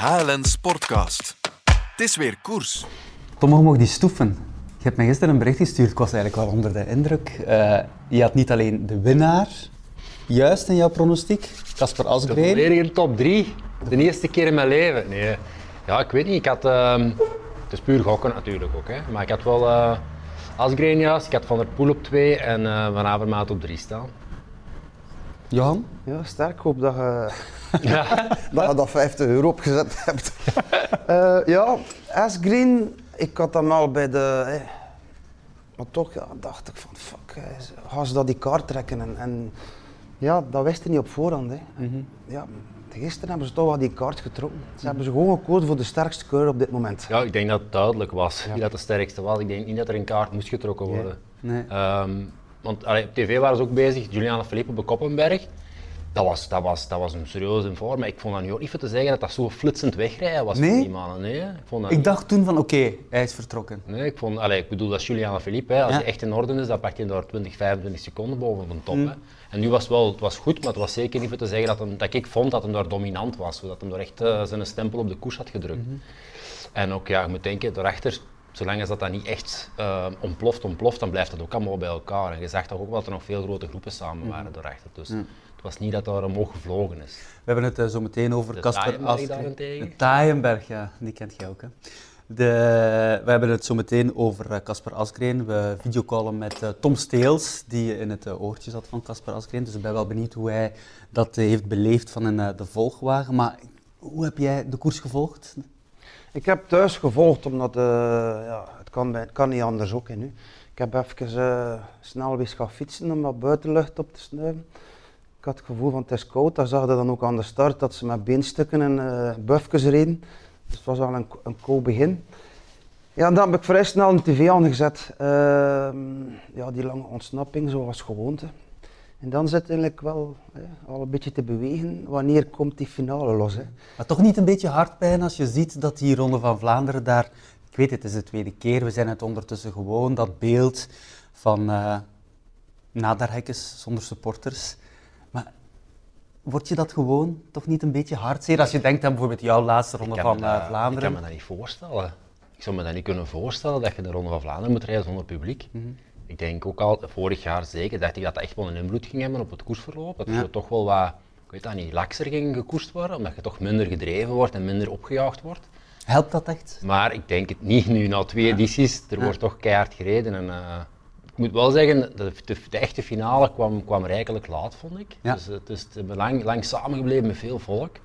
HLN Sportcast. Het is weer koers. Tom, hoe mocht die stoeven? Je hebt mij gisteren een bericht gestuurd, ik was eigenlijk wel onder de indruk. Eh, je had niet alleen de winnaar, juist in jouw pronostiek, Casper De Asgreen. volledige top 3. De eerste keer in mijn leven. Nee. Ja, ik weet niet. Ik had, ehm, het is puur gokken natuurlijk ook. Hè. Maar ik had wel eh Asgreen juist. Ik had Van der Poel op 2 en eh Van Avermaat op 3 staan. Johan? Ja, sterk. Ik hoop dat je, Ja. dat, je dat 50 euro opgezet hebt. Eh, ja, S-Green, ik had dan al bij de... maar toch ja, dacht ik van, fuck, gaan ze dat die kaart trekken? En, en ja, dat wist je niet op voorhand. Hè. Ja, gisteren hebben ze toch wel die kaart getrokken. Ze hebben ze gewoon gekozen voor de sterkste keur op dit moment. ja, ik denk dat het duidelijk was wie dat de sterkste was. Ik denk niet dat er een kaart moest getrokken worden. Nee. Ehm, want allee, op tv waren ze ook bezig, Juliana Philippe op Koppenberg. Dat was, dat, was, dat was een serieuze voor, maar ik vond dat niet voor te zeggen dat dat zo flitsend wegrijden was Nee? die mannen. Nee, ik vond dat Ik dacht toen van, oké, hij is vertrokken. Nee, ik, vond, allee, ik bedoel, dat is Juliana Philippe. Hè. Als Ja. hij echt in orde is, dan pakt hij daar 20, 25 seconden boven de top. Mm. Hè. En nu was het wel het was goed, maar het was zeker niet voor te zeggen dat, hem, dat ik vond dat hij daar dominant was. Dat hij daar echt eh, zijn stempel op de koers had gedrukt. Mhm. En ook, ja, je moet denken, daarachter, zolang als dat, dan niet echt eh, ontploft, ontploft, dan blijft het ook allemaal bij elkaar. En je zag toch ook wel dat er nog veel grote groepen samen Mhm. waren daarachter. Dus het was niet dat daar omhoog gevlogen is. We hebben het eh, zo meteen over Casper daarentegen? De Taaienberg, ja, die kent jij ook. Hè. De, we hebben het zo meteen over eh, Casper Asgreen. We videocallen met eh, Tom Steels, die in het oortje zat van Casper Asgreen. Dus ik ben wel benieuwd hoe hij dat heeft beleefd van eh, de volgwagen. Maar hoe heb jij de koers gevolgd? Ik heb thuis gevolgd, omdat eh, ja, het, kan kan niet anders ook. Nu. Ik heb even eh, snel weer gaan fietsen om wat buitenlucht op te snuiven. Ik had het gevoel van het is koud. Dat zag je dan ook aan de start dat ze met beenstukken en eh buifjes reden. Dus het was wel een, een begin. Ja, dan heb ik vrij snel een tv aangezet. Ehm, ja, die lange ontsnapping zoals gewoonte. En dan zit eigenlijk wel hè, al een beetje te bewegen. Wanneer komt die finale los? Hè? Maar toch niet een beetje hartpijn als je ziet dat die Ronde van Vlaanderen daar... Ik weet het, het is de tweede keer, we zijn het ondertussen gewoon, dat beeld van eh naderhekkers zonder supporters. Maar word je dat gewoon toch niet een beetje hartzeer als je denkt aan bijvoorbeeld jouw laatste Ronde van eh, dat- Ik Vlaanderen? kan me dat niet voorstellen. Ik zou me dat niet kunnen voorstellen dat je de Ronde van Vlaanderen moet rijden zonder publiek. Mhm. Ik denk ook al, vorig jaar zeker, dacht ik dat dat echt wel een invloed ging hebben op het koersverloop. Dat er toch wel wat, ik weet dat niet, lakser ging gekoerst worden, omdat je toch minder gedreven wordt en minder opgejaagd wordt. Helpt dat echt? Maar ik denk het niet nu, na twee edities, er wordt toch keihard gereden. En, eh, ik moet wel zeggen, de, de, de echte finale kwam, kwam rijkelijk laat, vond ik. Ja. Dus het is het is lang, lang samengebleven met veel volk.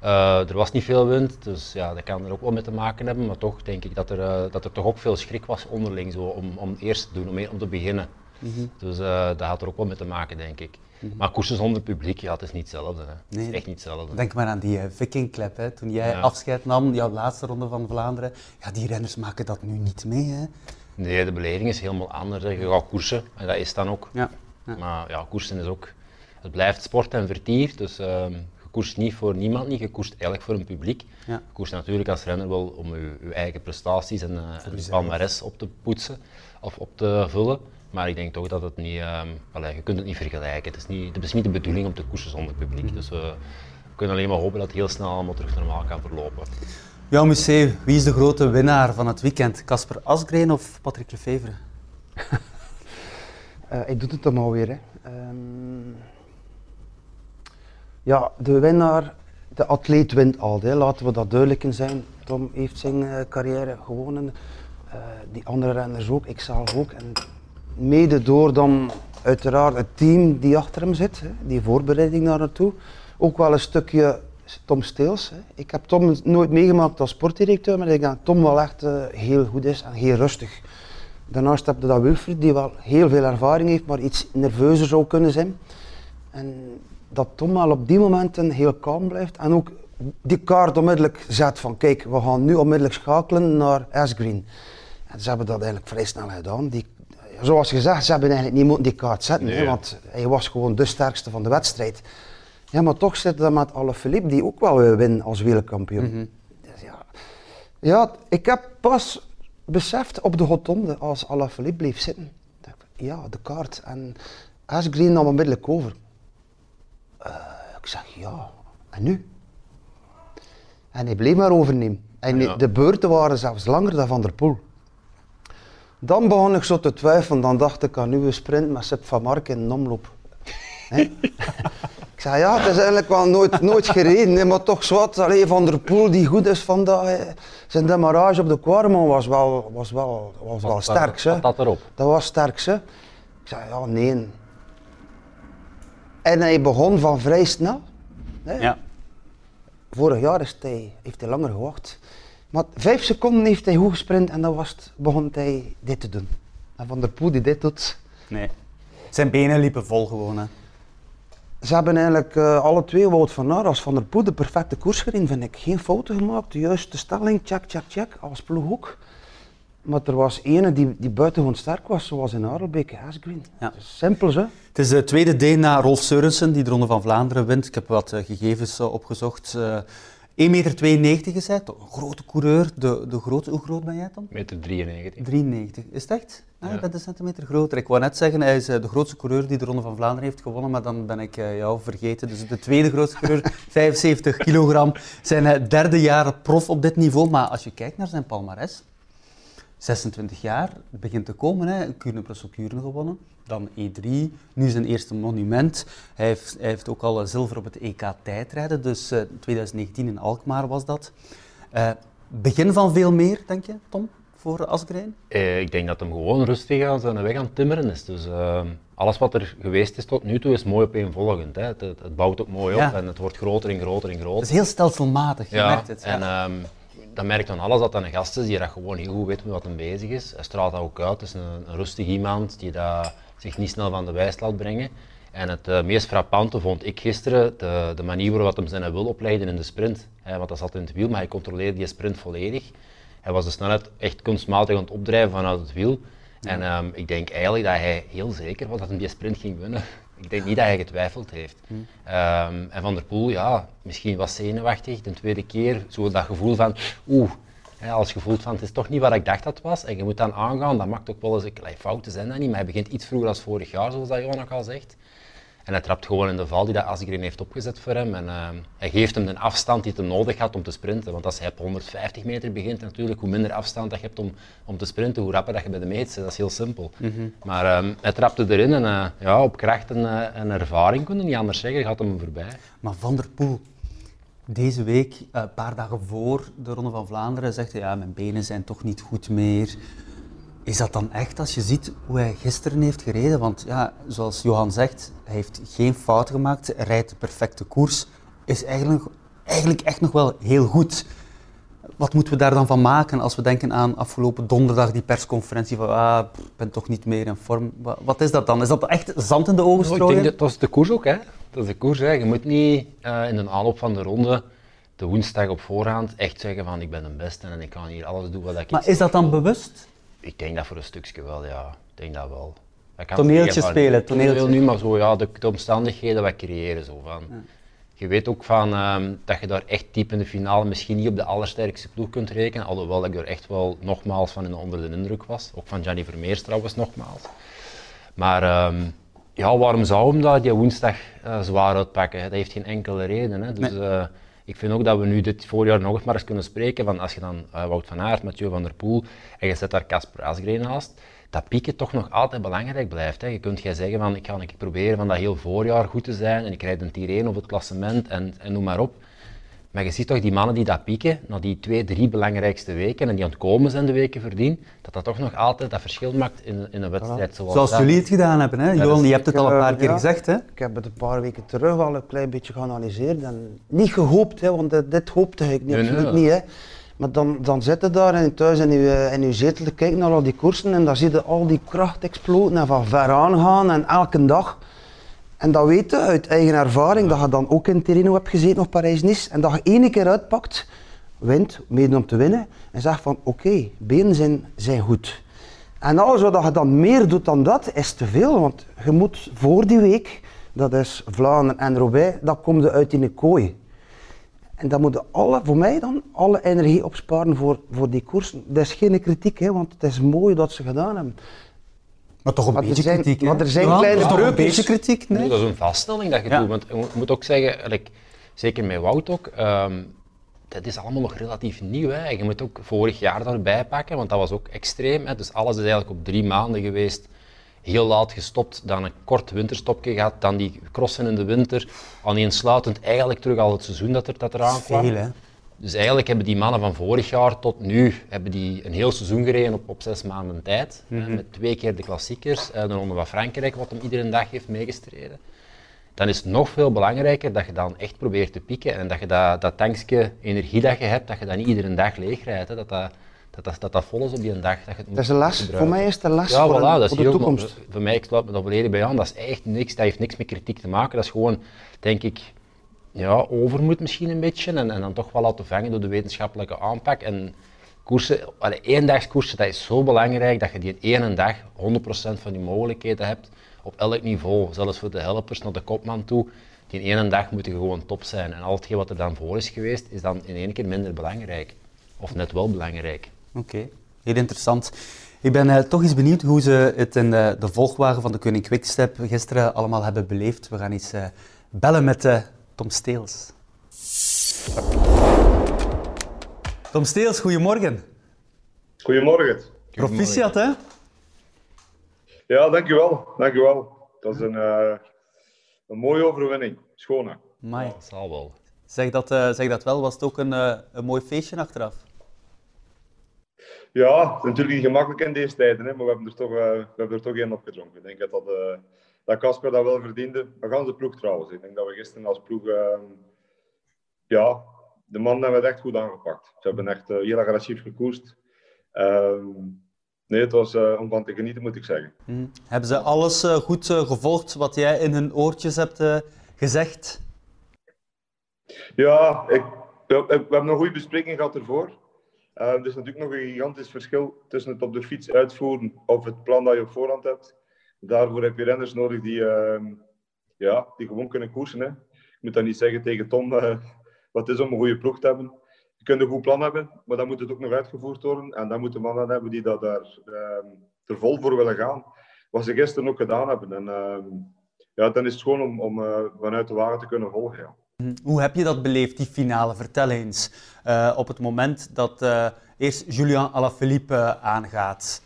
Eh, er was niet veel wind, dus ja, dat kan er ook wel mee te maken hebben. Maar toch denk ik dat er, eh, dat er toch ook veel schrik was onderling zo, om, om eerst te doen, om, om te beginnen. Mhm. Dus eh, dat had er ook wel mee te maken, denk ik. Maar koersen zonder publiek, ja, het is niet hetzelfde. Hè. Het is echt niet hetzelfde. Denk maar aan die uh, Vikingklep, hè. toen jij Ja. afscheid nam, jouw laatste Ronde van Vlaanderen. Ja, die renners maken dat nu niet mee. Hè. Nee, de beleving is helemaal anders. hè. Je gaat koersen en dat is dan ook. Ja. Ja. Maar ja, koersen is ook, het blijft sport en vertier. Dus ehm, koerst niet voor niemand, niet. je koerst eigenlijk voor een publiek. Ja. Je koerst natuurlijk als renner wel om je, je eigen prestaties en, eh je jezelf. palmares op te poetsen of op te vullen. Maar ik denk toch dat het niet, ehm, allee, je kunt het niet vergelijken. Het is niet, het is niet de bedoeling om te koersen zonder publiek. Mhm. Dus we, we kunnen alleen maar hopen dat het heel snel allemaal terug normaal kan verlopen. Jouw museum, wie is de grote winnaar van het weekend? Casper Asgreen of Patrick Lefevre? Eh, ik doe het dan alweer. Hè. Ehm, ja, de winnaar, de atleet wint altijd. Laten we dat duidelijk zijn. Tom heeft zijn eh, carrière gewonnen. Eh, die andere renners ook, ik zelf ook. Mede door dan uiteraard het team die achter hem zit, hè, die voorbereiding daar naartoe. Ook wel een stukje Tom Steels. Hè. Ik heb Tom nooit meegemaakt als sportdirecteur, maar ik denk dat Tom wel echt eh, heel goed is en heel rustig. Daarnaast heb je dat Wilfried, die wel heel veel ervaring heeft, maar iets nerveuzer zou kunnen zijn. En dat Tom wel op die momenten heel kalm blijft en ook die kaart onmiddellijk zet van kijk, we gaan nu onmiddellijk schakelen naar S-Green. En ze hebben dat eigenlijk vrij snel gedaan. Die, zoals gezegd, ze hebben eigenlijk niet moeten die kaart zetten, hè, want hij was gewoon de sterkste van de wedstrijd. Ja, maar toch zit dat met Alaphilippe, die ook wel wil winnen als wereldkampioen. Dus ja. ja, ik heb pas beseft op de rotonde als Alaphilippe bleef zitten. Ja, de kaart. En Asgreen nam onmiddellijk over. Eh, ik zeg ja, en nu? En hij bleef maar overnemen. En Ja. de beurten waren zelfs langer dan Van der Poel. Dan begon ik zo te twijfelen. Dan dacht ik aan nieuwe sprint met Sepp van Mark in een omloop. Ik zei, ja, het is eigenlijk wel nooit, nooit gereden, maar toch zwart. Allee, Van der Poel die goed is vandaag. hè. Zijn demarrage op de Quaremont was wel, was wel, was wel sterk. dat erop? Dat was sterk, hè. Ik zei, ja, nee. En hij begon van vrij snel. Hè. Ja. Vorig jaar is hij, heeft hij langer gewacht. Maar vijf seconden heeft hij goed gesprint en dan was het, begon hij dit te doen. En Van der Poel die dit doet. Nee. Zijn benen liepen vol gewoon. Hè. Ze hebben eigenlijk eh, alle twee, Wout van Aert als Van der Poel, de perfecte koers gereden, vind ik. Geen fouten gemaakt, de juiste stelling, check, check, check, als ploeg ook. Maar er was ene die, die buitengewoon sterk was, zoals in Harelbeek, Asgreen. Ja. Simpel, hè. Het is de tweede Deen na Rolf Sørensen die de Ronde van Vlaanderen wint. Ik heb wat eh, gegevens eh, opgezocht. Eh 1,92 meter is hij, toch een grote coureur. De, de grote, hoe groot ben jij dan? Meter 93. 93. Is het echt? Ah, Ja. Je bent een centimeter groter. Ik wou net zeggen, hij is eh, de grootste coureur die de Ronde van Vlaanderen heeft gewonnen, maar dan ben ik eh, jou vergeten. Dus de tweede grootste coureur, 75 kilogram. Zijn eh, derde jaar prof op dit niveau. Maar als je kijkt naar zijn palmares, 26 jaar, het begint te komen. Hè. Kuurne plus op Kuurne gewonnen. Dan E3, nu zijn eerste monument. Hij heeft, hij heeft ook al eh, zilver op het EK tijdrijden, dus eh, 2019 in Alkmaar was dat. Eh, begin van veel meer, denk je, Tom, voor Asgreen? Eh, ik denk dat hem gewoon rustig aan zijn weg aan het timmeren is. Dus ehm, alles wat er geweest is tot nu toe is mooi opeenvolgend. Hè. Het, het, het bouwt ook mooi op Ja. en het wordt groter en groter en Het groter. is heel stelselmatig, je merkt het. en ja. Dan merkt dan alles dat dat een gast is die dat gewoon heel goed weet met wat hij bezig is. Hij straalt dat ook uit. Het is een, een rustig iemand die dat zich niet snel van de wijs laat brengen. En het eh, meest frappante vond ik gisteren de, de manier waarop hij zijn wil opleiden in de sprint. Want dat zat in het wiel, maar hij controleerde die sprint volledig. Hij was de snelheid echt kunstmatig aan het opdrijven vanuit het wiel. En ehm, ik denk eigenlijk dat hij heel zeker was dat hij die sprint ging winnen. Ik denk niet dat hij getwijfeld heeft. Ehm, en Van der Poel, ja, misschien was zenuwachtig. De tweede keer, zo dat gevoel van, oeh, hè, als je voelt van het is toch niet wat ik dacht dat het was. En je moet dan aangaan, dat maakt ook wel eens, allee, fouten zijn dat niet, maar hij begint iets vroeger als vorig jaar, zoals dat Johan ook al zegt. En hij trapt gewoon in de val die dat Asgreen heeft opgezet voor hem. En ehm, hij geeft hem de afstand die hij nodig had om te sprinten. Want als hij op 150 meter begint, natuurlijk, hoe minder afstand dat je hebt om, om te sprinten, hoe rapper dat je bij de meet zit. Dat is heel simpel. Maar ehm, hij trapte erin en eh, ja, op kracht en, eh, en ervaring, kon je niet anders zeggen, gaat hem voorbij. Maar Van der Poel, deze week, eh, een paar dagen voor de Ronde van Vlaanderen, zegt hij, ja, mijn benen zijn toch niet goed meer. Is dat dan echt als je ziet hoe hij gisteren heeft gereden? Want ja, zoals Johan zegt, hij heeft geen fouten gemaakt, hij rijdt de perfecte koers, is eigenlijk, eigenlijk echt nog wel heel goed. Wat moeten we daar dan van maken als we denken aan afgelopen donderdag die persconferentie van ah, ik ben toch niet meer in vorm. Wa- Wat is dat dan? Is dat echt zand in de ogen Oh, ik strooien? denk dat, dat is de koers ook, hè. Dat is de koers, hè. Je moet niet eh, in de aanloop van de ronde, de woensdag op voorhand, echt zeggen van ik ben de beste en ik kan hier alles doen wat ik Maar is dat dan bewust? Ik denk dat voor een stukje wel, ja. Ik denk dat wel. Toneeltje spelen, Toneel toneeltje. nu, maar zo ja, de, de omstandigheden wat creëren. Zo, van. Je weet ook van, ehm, dat je daar echt diep in de finale misschien niet op de allersterkste ploeg kunt rekenen. Alhoewel ik er echt wel nogmaals van in onder de indruk was. Ook van Gianni Vermeers trouwens nogmaals. Maar ehm, ja, waarom zou hem dat die woensdag eh, zwaar uitpakken? Dat heeft geen enkele reden. Hè. Dus, Nee. eh, ik vind ook dat we nu dit voorjaar nog eens maar eens kunnen spreken van als je dan eh, Wout van Aert, Mathieu van der Poel en je zet daar Casper Asgreen naast, dat pieken toch nog altijd belangrijk blijft. Hè. Je kunt jij zeggen van ik ga keer proberen van dat heel voorjaar goed te zijn en ik rijd een tier 1 of het klassement en, en noem maar op. Maar je ziet toch die mannen die dat pieken, na die twee, drie belangrijkste weken en die aan het komen zijn de weken verdien, dat dat toch nog altijd dat verschil maakt in, in een wedstrijd zoals Zoals dat. jullie het gedaan hebben, hè? Johan, is- je hebt het al een paar Eh, keer ja. gezegd, hè? Ik heb het een paar weken terug al een klein beetje geanalyseerd en niet gehoopt, hè, want dit, dit hoopte ik niet, Nee, absoluut niet. Hè. Maar dan, dan zit je daar en thuis in je, in je zetel te kijken naar al die koersen en dan zie je al die kracht exploden en van ver aangaan en elke dag. En dat weet je uit eigen ervaring, dat je dan ook in Tirreno hebt gezeten of Parijs-Nice en dat je ene keer uitpakt, wint, mede om te winnen, en zegt van oké, benen zijn, zijn goed. En alles wat je dan meer doet dan dat, is te veel, want je moet voor die week, dat is Vlaanderen en Roubaix, dat komt uit in een kooi. En dan moeten alle, voor mij dan, alle energie opsparen voor, voor die koers. Dat is geen kritiek, hè, want het is mooi dat ze gedaan hebben. Maar toch een Maar beetje zijn- kritiek, hè? maar er zijn kleine toch een beetje kritiek, nee? Dat is een vaststelling dat je Ja. doet. Want je moet ook zeggen, like, zeker met Wout ook, ehm, dat is allemaal nog relatief nieuw. Hè. Je moet ook vorig jaar daarbij pakken, want dat was ook extreem. Hè. Dus alles is eigenlijk op drie maanden geweest. Heel laat gestopt, dan een kort winterstopje gehad, dan die crossen in de winter. Aaneensluitend eigenlijk terug al het seizoen dat, er, dat eraan kwam. Veel, hè? Dus eigenlijk hebben die mannen van vorig jaar tot nu hebben die een heel seizoen gereden op, op zes maanden tijd. hè, met twee keer de klassiekers, eh, de Ronde van Frankrijk, wat hem iedere dag heeft meegestreden. Dan is het nog veel belangrijker dat je dan echt probeert te pieken en dat je dat, dat tankje energie dat je hebt, dat je dat niet iedere dag leegrijdt. Hè, dat, dat, dat, dat, dat dat vol is op die dag. Dat, je het Dat is een gebruiken. Voor mij is het een Ja, voor, voilà, een- dat is voor de heel- toekomst. Voor mij, ik sluit me dat volledig bij aan. Dat is echt niks, dat heeft niks met kritiek te maken. Dat is gewoon, denk ik, ja, overmoed misschien een beetje. En, en dan toch wel laten vangen door de wetenschappelijke aanpak. En koersen, allee, eendagskoersen, dat is zo belangrijk dat je die in één dag 100% van die mogelijkheden hebt. Op elk niveau, zelfs voor de helpers naar de kopman toe. Die in één dag moeten gewoon top zijn. En al hetgeen wat er dan voor is geweest, is dan in één keer minder belangrijk. Of net wel belangrijk. Oké, heel interessant. Ik ben eh, toch eens benieuwd hoe ze het in eh, de volgwagen van de Koning Quickstep gisteren allemaal hebben beleefd. We gaan eens eh, bellen met eh, Tom Steels. Tom Steels, goedemorgen. Goedemorgen. Proficiat, hè? Ja, dankjewel. Dankjewel. Dat is een, eh, een mooie overwinning. Schone. Dat zal wel. Zeg dat, eh, zeg dat wel, was het ook een, eh, een mooi feestje achteraf? Ja, het is natuurlijk niet gemakkelijk in deze tijden, hè, maar we hebben er toch, eh, we hebben er toch één opgedronken. Ik denk dat dat, eh, dat Casper dat wel verdiende. We gaan de ploeg trouwens. Ik denk dat we gisteren als ploeg, ehm, ja, de mannen hebben het echt goed aangepakt. Ze hebben echt eh, heel agressief gekoerst. Ehm, nee, het was eh, om van te genieten, moet ik zeggen. Mhm. Hebben ze alles eh, goed gevolgd wat jij in hun oortjes hebt gezegd? Ja, ik, we, we hebben een goede bespreking gehad ervoor. Eh, er is natuurlijk nog een gigantisch verschil tussen het op de fiets uitvoeren of het plan dat je op voorhand hebt. Daarvoor heb je renners nodig die, ehm, ja, die gewoon kunnen koersen. Hè. Ik moet dat niet zeggen tegen Tom eh, wat is om een goede ploeg te hebben. Je kunt een goed plan hebben, maar dan moet het ook nog uitgevoerd worden. En dan moeten mannen hebben die dat daar ehm, er vol voor willen gaan. Wat ze gisteren ook gedaan hebben. En ehm, ja, dan is het gewoon om, om eh, vanuit de wagen te kunnen volgen. Ja. Hoe heb je dat beleefd, die finale? Vertel eens. Eh, op het moment dat eh, eerst Julian Alaphilippe aangaat.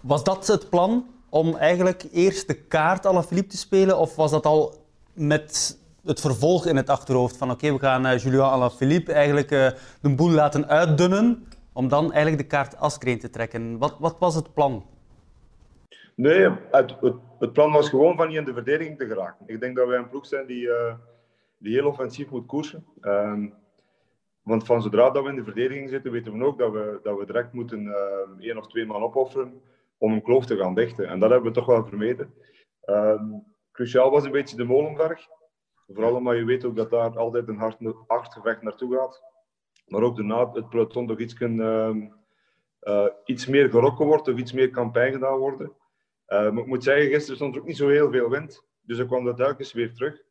Was dat het plan om eigenlijk eerst de kaart Alaphilippe te spelen? Of was dat al met het vervolg in het achterhoofd van oké, we gaan eh, Julian Alaphilippe eigenlijk eh, de boel laten uitdunnen om dan eigenlijk de kaart Askreen te trekken? Wat, wat was het plan? Nee, het, het, plan was gewoon van niet in de verdediging te geraken. Ik denk dat wij een ploeg zijn die, eh, die heel offensief moet koersen. Ehm, want van zodra dat we in de verdediging zitten, weten we ook dat we, dat we direct moeten eh, één of twee man opofferen om een kloof te gaan dichten. En dat hebben we toch wel vermeden. Ehm, cruciaal was een beetje de Molenberg. Vooral omdat je weet ook dat daar altijd een hard, hard gevecht naartoe gaat. Maar ook daarna het peloton toch iets, kan, ehm, eh, iets meer gerokken wordt of iets meer campagne gedaan worden. Eh, maar ik moet zeggen, gisteren stond er ook niet zo heel veel wind. Dus er kwam dat telkens weer terug.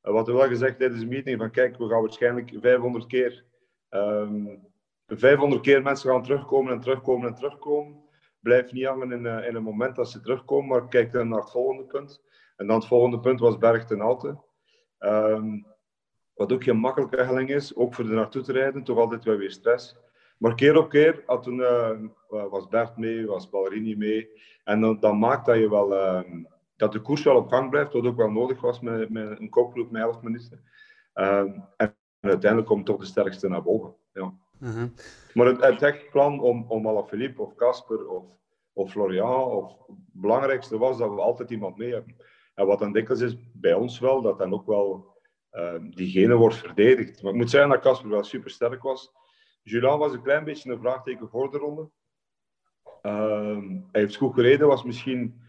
Wat we wel gezegd tijdens de meeting, van kijk, we gaan waarschijnlijk 500 keer, ehm 500 keer mensen gaan terugkomen en terugkomen en terugkomen. Blijf niet hangen in, eh, in een moment dat ze terugkomen, maar kijk dan naar het volgende punt. En dan het volgende punt was Berg ten Alte. Ehm, wat ook geen makkelijke helling is, ook voor er naartoe te rijden, toch altijd wel weer stress. Maar keer op keer toen, eh, was Bert mee, was Ballerini mee. En dan, dan maakt dat je wel, ehm, dat de koers wel op gang blijft, wat ook wel nodig was met, met een kopgroep met 11 minuten. Ehm, en uiteindelijk komt toch de sterkste naar boven. Ja. Mhm. Maar het, het echt plan om, om Alaphilippe of Casper of, of Florian, of, het belangrijkste was dat we altijd iemand mee hebben. En wat dan dikwijls is bij ons wel, dat dan ook wel ehm, diegene wordt verdedigd. Maar ik moet zeggen dat Casper wel super sterk was. Julian was een klein beetje een vraagteken voor de ronde. Ehm, hij heeft goed gereden, was misschien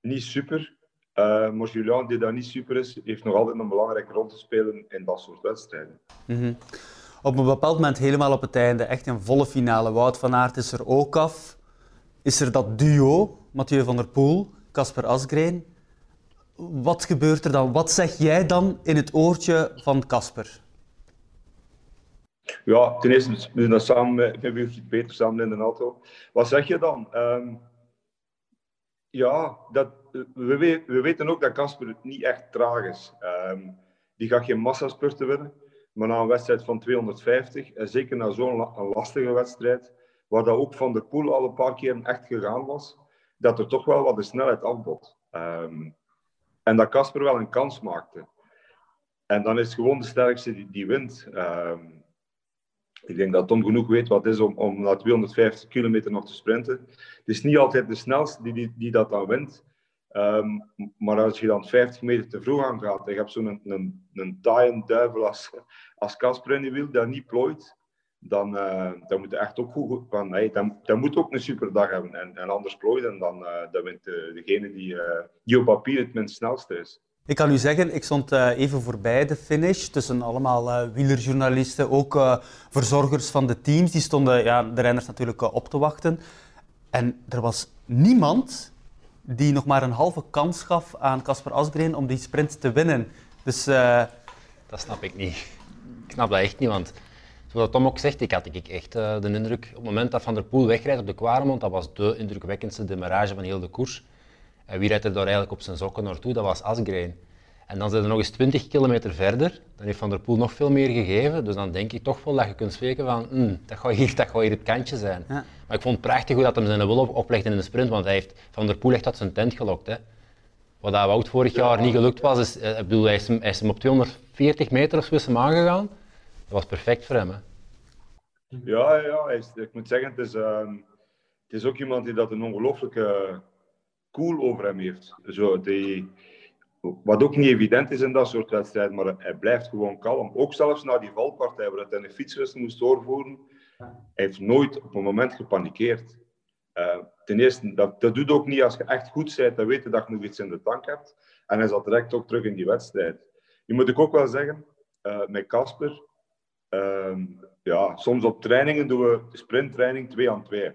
niet super. Eh, maar Julian, die daar niet super is, heeft nog altijd een belangrijke rol te spelen in dat soort wedstrijden. Mhm. Op een bepaald moment, helemaal op het einde, echt een volle finale. Wout van Aert is er ook af. Is er dat duo, Mathieu van der Poel, Casper Asgreen. Wat gebeurt er dan? Wat zeg jij dan in het oortje van Casper? Ja, ten eerste, we dat samen met, met Wilfried Peter, samen in de auto. Wat zeg je dan? Ehm, ja, dat, we, we, we weten ook dat Casper niet echt traag is. Ehm, die gaat geen massaspurten winnen. Maar na een wedstrijd van 250, en zeker na zo'n lastige wedstrijd, waar dat ook Van der Poel al een paar keer echt gegaan was, dat er toch wel wat de snelheid afbot. Ehm, en dat Casper wel een kans maakte. En dan is het gewoon de sterkste die, die wint. Ehm, ik denk dat Tom genoeg weet wat het is om, om na 250 kilometer nog te sprinten. Het is niet altijd de snelste die, die, die dat dan wint. Ehm, maar als je dan 50 meter te vroeg aan gaat en je hebt zo'n een, een, een taaie duivel als, als Casper in je dat niet plooit, dan, uh, dan moet je echt ook goed van, hey, dan, dan moet ook een superdag hebben. En, en anders plooien, dan, uh, dan wint degene die, die op papier het minst snelste is. Ik kan u zeggen, ik stond even voorbij de finish tussen allemaal wielerjournalisten, ook verzorgers van de teams. Die stonden ja, de renners natuurlijk op te wachten. En er was niemand die nog maar een halve kans gaf aan Casper Asgreen om die sprint te winnen. Dus, Dat snap ik niet. Ik snap dat echt niet, want zoals Tom ook zegt, ik had ik echt uh, de indruk, op het moment dat Van der Poel wegrijdt op de Quaremont, dat was de indrukwekkendste demarrage van heel de koers. En wie rijdt er daar eigenlijk op zijn sokken naartoe? Dat was Asgreen. En dan zijn er nog eens 20 kilometer verder, dan heeft Van der Poel nog veel meer gegeven. Dus dan denk ik toch wel dat je kunt spreken van, mm, dat, gaat hier, dat gaat hier het kantje zijn. Ja. Maar ik vond het prachtig hoe dat hem zijn wil op, oplegde in de sprint, want hij heeft Van der Poel echt tot zijn tent gelokt. Hè. Wat dat Wout vorig jaar niet gelukt was, is, eh, ik bedoel, hij, is hem, hij is hem op 240 meter of zo is hem aangegaan. Dat was perfect voor hem. Hè. Ja, ja is, ik moet zeggen, het is, uh, het is ook iemand die dat een ongelooflijke cool over hem heeft. Zo, die, wat ook niet evident is in dat soort wedstrijden, maar hij blijft gewoon kalm. Ook zelfs na die valpartij, waar hij een fietswissel moest doorvoeren, hij heeft nooit op een moment gepanikeerd. Uh, ten eerste, dat, dat doet ook niet als je echt goed bent, dan weet je dat je nog iets in de tank hebt. En hij zat direct ook terug in die wedstrijd. Nu moet ik ook wel zeggen, uh, met Casper, Ehm, ja, soms op trainingen doen we sprinttraining 2 aan 2.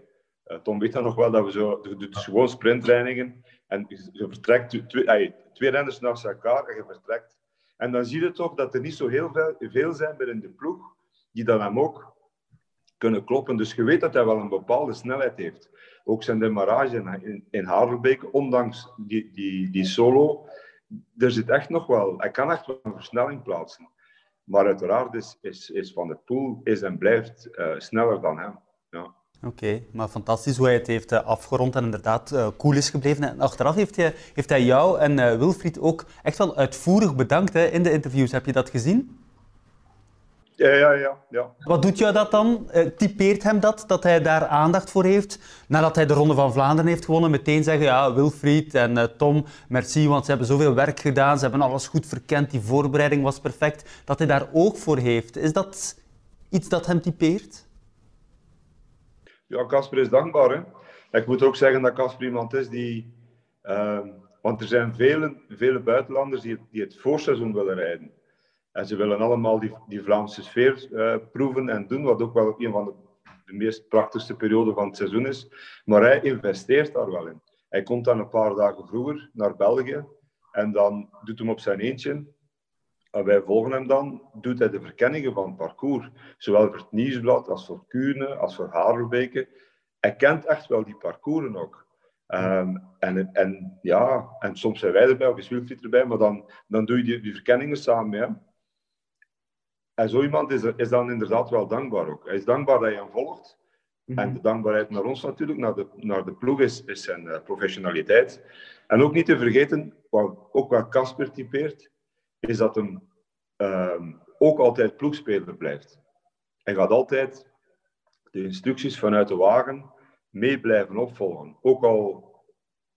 Uh, Tom weet dan nog wel dat we zo, dus gewoon sprinttrainingen en je vertrekt twee, twee renners naast elkaar en je vertrekt. En dan zie je toch dat er niet zo heel veel, veel zijn binnen de ploeg die dan hem ook kunnen kloppen. Dus je weet dat hij wel een bepaalde snelheid heeft. Ook zijn demarrage in, in Havelbeek, ondanks die, die, die solo, er zit echt nog wel, hij kan echt wel een versnelling plaatsen. Maar uiteraard is, is, Van der Poel is en blijft uh, sneller dan hem. Oké, okay, maar fantastisch hoe hij het heeft uh, afgerond en inderdaad uh, cool is gebleven. En achteraf heeft hij, heeft hij jou en Wilfried ook echt wel uitvoerig bedankt hè, in de interviews. Heb je dat gezien? Ja, ja, ja, ja. Wat doet jou dat dan? Uh, typeert hem dat, dat hij daar aandacht voor heeft? Nadat hij de Ronde van Vlaanderen heeft gewonnen, meteen zeggen, ja, Wilfried en uh, Tom, merci, want ze hebben zoveel werk gedaan, ze hebben alles goed verkend, die voorbereiding was perfect. Dat hij daar oog voor heeft. Is dat iets dat hem typeert? Ja, Casper is dankbaar. Hè? Ik moet ook zeggen dat Casper iemand is die... Uh, want er zijn vele, vele buitenlanders die, die het voorseizoen willen rijden. En ze willen allemaal die, die Vlaamse sfeer uh, proeven en doen, wat ook wel een van de, de, meest prachtigste perioden van het seizoen is. Maar hij investeert daar wel in. Hij komt dan een paar dagen vroeger naar België en dan doet hem op zijn eentje. En wij volgen hem dan, doet hij de verkenningen van het parcours. Zowel voor het Nieuwsblad als voor Kuurne, als voor Harelbeke. Hij kent echt wel die parcoursen ook. Um, en, en, ja, en soms zijn wij erbij of is Wilfried erbij, maar dan, dan doe je die, die verkenningen samen met hem. En zo iemand is, is dan inderdaad wel dankbaar ook. Hij is dankbaar dat je hem volgt. Mhm. En de dankbaarheid naar ons natuurlijk, naar de, naar de ploeg, is, is zijn uh, professionaliteit. En ook niet te vergeten, wat, ook wat Casper typeert, is dat hem ook altijd ploegspeler blijft. Hij gaat altijd de instructies vanuit de wagen mee blijven opvolgen. Ook al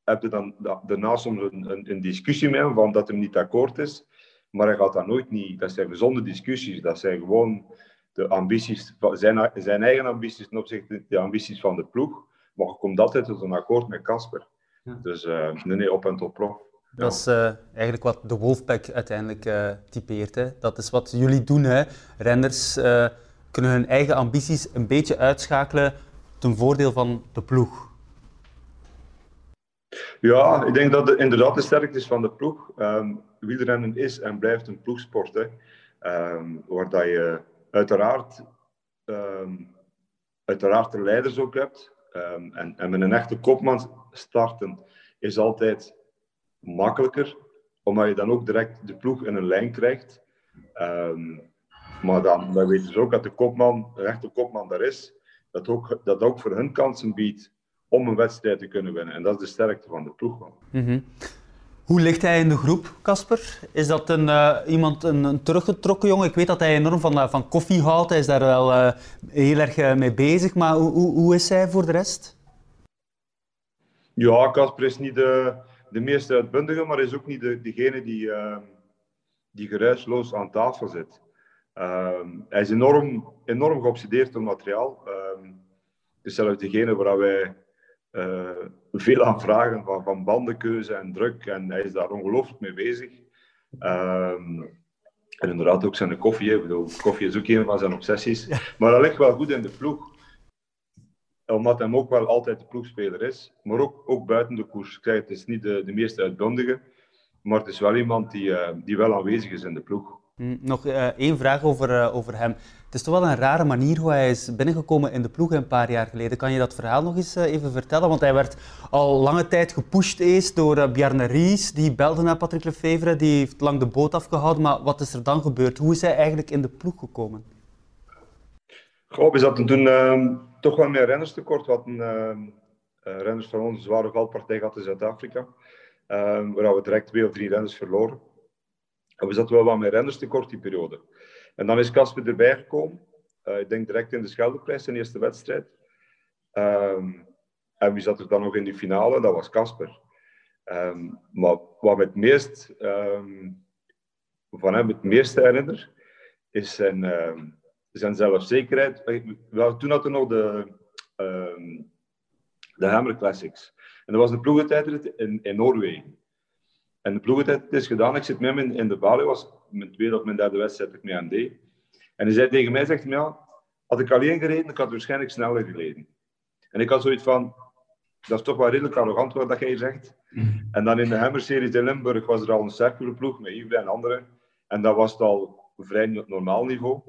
heb je dan daarna soms een, een, een discussie met hem, van dat hij niet akkoord is. Maar hij gaat dat nooit niet. Dat zijn gezonde discussies. Dat zijn gewoon de ambities, zijn, zijn eigen ambities ten opzichte van de ambities van de ploeg. Maar je komt altijd tot een akkoord met Casper. Dus uh, nee, nee, op en top prof. Dat is uh, eigenlijk wat de Wolfpack uiteindelijk uh, typeert. Hè. Dat is wat jullie doen. Hè. Renners kunnen hun eigen ambities een beetje uitschakelen ten voordeel van de ploeg. Ja, ik denk dat het inderdaad de sterkte is van de ploeg. Um, wielrennen is en blijft een ploegsport. Hè. Um, waar dat je uiteraard, um, uiteraard de leiders ook hebt. en, en met een echte kopman starten is altijd makkelijker, omdat je dan ook direct de ploeg in een lijn krijgt. Maar dan, dan weten ze ook dat de kopman, de echte kopman daar is, dat ook, dat ook voor hun kansen biedt om een wedstrijd te kunnen winnen. En dat is de sterkte van de ploeg. Mhm. Hoe ligt hij in de groep, Casper? Is dat een, uh, iemand, een, een, teruggetrokken jongen? Ik weet dat hij enorm van, uh, van koffie houdt. Hij is daar wel uh, heel erg mee bezig. Maar hoe, hoe, hoe, is hij voor de rest? Ja, Casper is niet de, de meest uitbundige, maar is ook niet de, degene die, die geruisloos aan tafel zit. Ehm, hij is enorm, enorm geobsedeerd door materiaal. Um, het is zelfs degene waar wij uh, veel aan vragen van, van bandenkeuze en druk. En hij is daar ongelooflijk mee bezig. Um, en inderdaad ook zijn koffie. Ik bedoel, koffie is ook een van zijn obsessies. Maar dat ligt wel goed in de ploeg. Omdat hij ook wel altijd de ploegspeler is. Maar ook, ook buiten de koers. Ik zeg, het is niet de, de meest uitbundige. Maar het is wel iemand die, uh, die wel aanwezig is in de ploeg. Hm, nog uh, één vraag over, uh, over hem. Het is toch wel een rare manier hoe hij is binnengekomen in de ploeg een paar jaar geleden. Kan je dat verhaal nog eens even vertellen? Want hij werd al lange tijd gepusht eens door Bjarne Ries. Die belde naar Patrick Lefevre, die heeft lang de boot afgehouden. Maar wat is er dan gebeurd? Hoe is hij eigenlijk in de ploeg gekomen? Goh, we zaten toen ehm, toch wel meer renners tekort. We hadden ehm, renners van ons een zware valpartij gehad in Zuid-Afrika. Ehm, waar we direct twee of drie renners verloren. En we zaten wel wat met renners tekort die periode. En dan is Casper erbij gekomen. Uh, ik denk direct in de Scheldeprijs, zijn eerste wedstrijd. Um, en wie zat er dan nog in die finale? Dat was Casper. Um, maar wat me meest um, van hem het meeste herinner, is zijn, zijn zelfzekerheid. Wel, toen hadden we nog de, de Hammer Classics. En dat was een ploegentijdrit in, in Noorwegen. En de ploegentijd is gedaan. Ik zit met hem in, in de balie, was mijn tweede of mijn derde wedstrijd dat ik mee aan deed. En hij zei tegen mij, zegt hij, ja, had ik alleen gereden, ik had waarschijnlijk sneller gereden. En ik had zoiets van, dat is toch wel redelijk arrogant wat dat jij zegt. En dan in de Hammer-series in Limburg was er al een sterkere ploeg met Yves en anderen. En dat was het al vrij normaal niveau.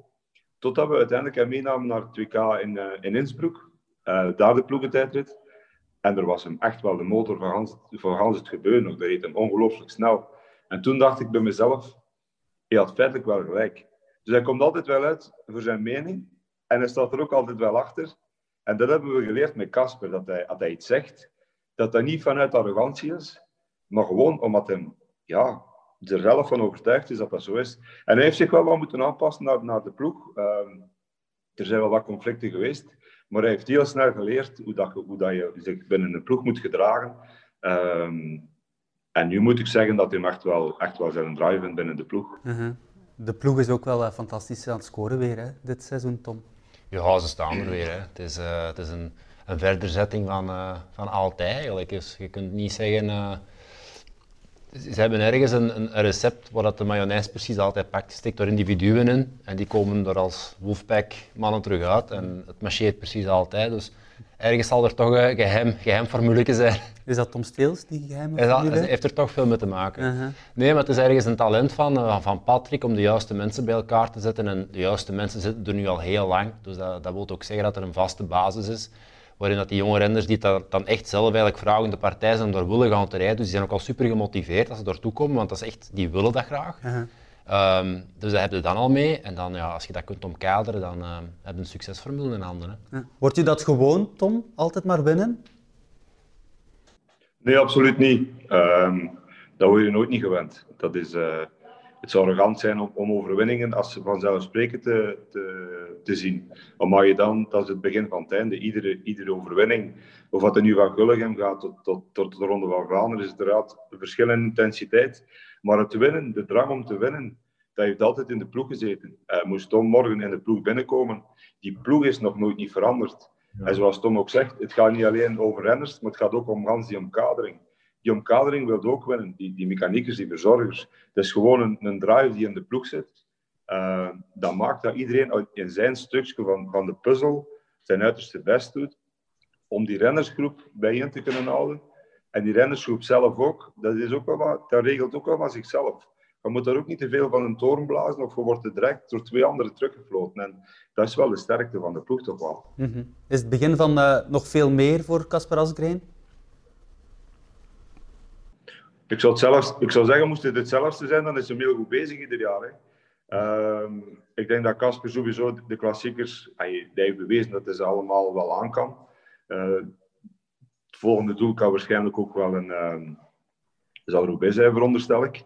Totdat we uiteindelijk hem meenamen naar het WK in, uh, in Innsbruck. Uh, daar de ploegentijdrit. En er was hem echt wel de motor van Hans, Hans het gebeuren. Dat reed hem ongelooflijk snel. En toen dacht ik bij mezelf, hij had feitelijk wel gelijk. Dus hij komt altijd wel uit voor zijn mening. En hij staat er ook altijd wel achter. En dat hebben we geleerd met Casper. Dat hij, als hij iets zegt, dat dat niet vanuit arrogantie is. Maar gewoon omdat hij ja, er zelf van overtuigd is dat dat zo is. En hij heeft zich wel wat moeten aanpassen naar, naar de ploeg. Um, er zijn wel wat conflicten geweest. Maar hij heeft heel snel geleerd hoe, dat, hoe dat je zich binnen een ploeg moet gedragen. Um, en nu moet ik zeggen dat hij echt wel, echt wel zijn drive vindt binnen de ploeg. Uh -huh. De ploeg is ook wel uh, fantastisch aan het scoren weer, hè, dit seizoen, Tom. Ja, ze staan er weer. Hè. Het is, uh, het is een, een verderzetting van, uh, van altijd eigenlijk. Dus je kunt niet zeggen... ze hebben ergens een, een, recept waar dat de mayonaise precies altijd pakt. Je steekt er individuen in en die komen er als wolfpack mannen terug uit. En het marcheert precies altijd. Dus ergens zal er toch een geheim, geheim formule zijn. Is dat Tom Steels, die geheime formule? formule? Dat heeft er toch veel mee te maken. Uh -huh. Nee, maar het is ergens een talent van, van Patrick om de juiste mensen bij elkaar te zetten. En de juiste mensen zitten er nu al heel lang. Dus dat, dat wil ook zeggen dat er een vaste basis is. Waarin dat die jonge renners die dat dan echt zelf eigenlijk vragen de partij zijn om daar willen gaan te rijden. Dus die zijn ook al super gemotiveerd als ze daartoe komen, want dat is echt, die willen dat graag. Uh -huh. um, dus dat heb je dan al mee. En dan, ja, als je dat kunt omkaderen, dan uh, heb je een succesformule in handen. Hè. Ja. Wordt je dat gewoon, Tom? Altijd maar winnen? Nee, absoluut niet. Um, dat word je nooit niet gewend. Dat is, uh, het zou arrogant zijn om, om overwinningen als vanzelfsprekend te, te, te zien. Maar je dan, dat is het begin van het einde, iedere, iedere overwinning, of wat er nu van Gulligem gaat tot, tot, tot de Ronde van Vlaanderen, is uiteraard een verschil in intensiteit. Maar het winnen, de drang om te winnen, dat heeft altijd in de ploeg gezeten. Uh, moest Tom morgen in de ploeg binnenkomen, die ploeg is nog nooit niet veranderd. Ja. En zoals Tom ook zegt, het gaat niet alleen over renners, maar het gaat ook om gans die omkadering. Die omkadering wil ook winnen, die, die mechaniekers, die verzorgers. Het is gewoon een, een drive die in de ploeg zit. Uh, dat maakt dat iedereen in zijn stukje van, van de puzzel zijn uiterste best doet om die rennersgroep bijeen te kunnen houden. En die rennersgroep zelf ook, dat, is ook wel wat, dat regelt ook wel van zichzelf. Je moet daar ook niet te veel van een toren blazen of je wordt er direct door twee anderen teruggefloten. En dat is wel de sterkte van de ploeg toch wel. Mm -hmm. Is het begin van uh, nog veel meer voor Casper Asgreen? Ik zou, het zelfs, ik zou zeggen, moest het hetzelfde zijn, dan is hij heel goed bezig ieder jaar. Hè. Uh, ik denk dat Casper sowieso de klassiekers, hij, heeft bewezen dat hij ze allemaal wel aan kan. Uh, het volgende doel kan waarschijnlijk ook wel een, zal er ook bij zijn, veronderstel ik.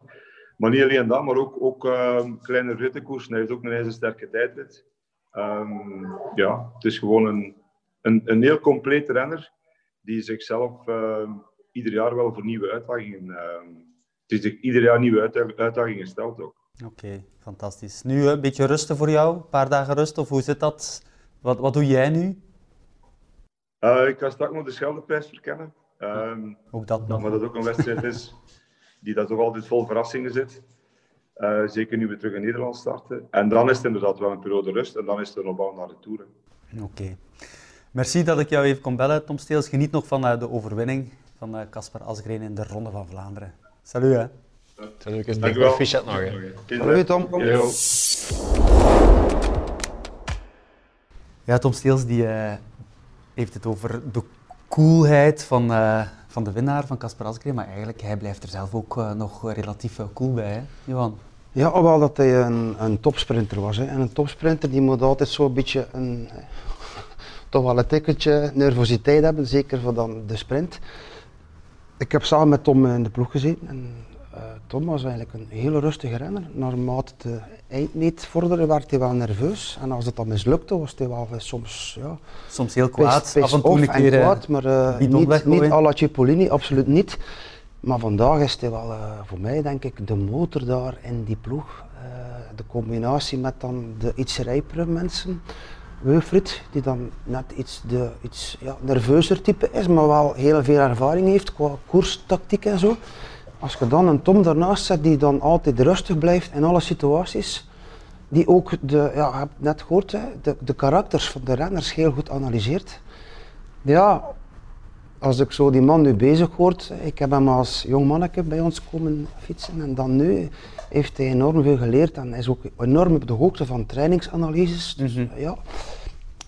Maar niet alleen dat, maar ook, ook uh, kleine rittenkoers. Hij heeft ook een hele sterke tijdrit. Um, ja, het is gewoon een, een, heel complete renner die zichzelf ieder jaar wel voor nieuwe uitdagingen, uh, die zich ieder jaar nieuwe uitdagingen stelt ook. Oké, fantastisch. Nu een beetje rusten voor jou, een paar dagen rust, of hoe zit dat? Wat, wat doe jij nu? Uh, ik ga straks nog de Scheldeprijs verkennen. Um, ook dat nog. Maar dat ook een wedstrijd is die dat toch altijd vol verrassingen zit. Uh, zeker nu we terug in Nederland starten. En dan is het inderdaad wel een periode rust en dan is het een opbouw naar de Tour. Oké. Merci dat ik jou even kon bellen, Tom Steels. Geniet nog van uh, de overwinning van Casper Asgreen in de Ronde van Vlaanderen. Salut hè. Salut, ik een proficiat nog. Salut Tom. Yo. Ja, Tom Steels die, uh, heeft het over de coolheid van, uh, van de winnaar van Casper Asgreen, maar eigenlijk hij blijft er zelf ook uh, nog relatief cool bij, hè, Johan? Ja, alhoewel dat hij een, een topsprinter was. Hè. En een topsprinter die moet altijd zo'n beetje een, toch wel een tikkeltje nervositeit hebben, zeker voor dan de sprint. Ik heb samen met Tom in de ploeg gezeten en Tom was eigenlijk een hele rustige renner. Naarmate de eindmeet vorderde werd hij wel nerveus. En als het dan mislukte was hij wel soms... Ja, soms heel kwaad, af en toe een keer eh, kwaad, maar uh, niet, niet à la Cipollini, absoluut niet. Maar vandaag is hij wel voor mij denk ik de motor daar in die ploeg. de combinatie met dan de iets rijpere mensen. Wilfried, die dan net iets, de, iets ja, nerveuzer type is, maar wel heel veel ervaring heeft qua koerstactiek en zo. Als je dan een Tom daarnaast zet die dan altijd rustig blijft in alle situaties, die ook de, ja, je hebt net gehoord, hè, de, de karakters van de renners heel goed analyseert. Ja, als ik zo die man nu bezig hoort, ik heb hem als jong manneke bij ons komen fietsen en dan nu heeft hij enorm veel geleerd en is ook enorm op de hoogte van trainingsanalyses. Dus mm ja,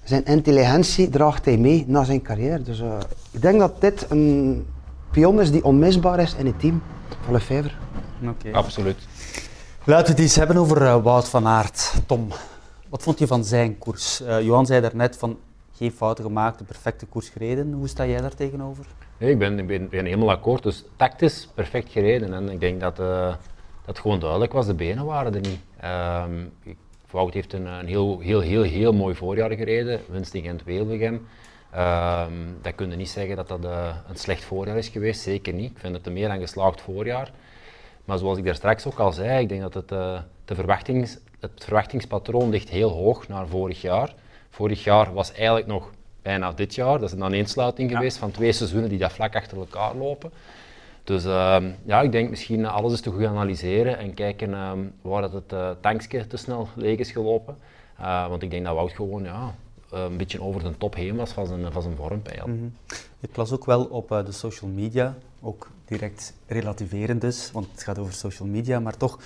zijn intelligentie draagt hij mee naar zijn carrière. Dus uh, ik denk dat dit een pion is die onmisbaar is in het team van Lefebvre. Okay. Absoluut. Laten we het eens hebben over uh, Wout van Aert. Tom, wat vond je van zijn koers? Uh, Johan zei daarnet van geen fouten gemaakt, de perfecte koers gereden. Hoe sta jij daar tegenover? Nee, ik, ben, ik ben, ben helemaal akkoord. Dus tactisch perfect gereden. En ik denk dat, uh, dat gewoon duidelijk was, de benen waren er niet. Um, Wout heeft een, een, heel, heel, heel, heel mooi voorjaar gereden. Winst in Gent-Wevelgem. Um, dat kun je niet zeggen dat dat uh, een slecht voorjaar is geweest, zeker niet. Ik vind het een meer dan geslaagd voorjaar. Maar zoals ik daar straks ook al zei, ik denk dat het, uh, de verwachtings, het verwachtingspatroon ligt heel hoog naar vorig jaar. Vorig jaar was eigenlijk nog bijna dit jaar. Dat is een aaneensluiting ja. geweest van twee seizoenen die dat vlak achter elkaar lopen. Dus uh, ja, ik denk misschien alles is te goed analyseren en kijken uh, waar dat het uh, tankje te snel leeg is gelopen. Want ik denk dat Wout gewoon ja, een beetje over de top heen was van zijn, van zijn vormpeil. Mm -hmm. Ik las ook wel op de social media, ook direct relativerend dus, want het gaat over social media, maar toch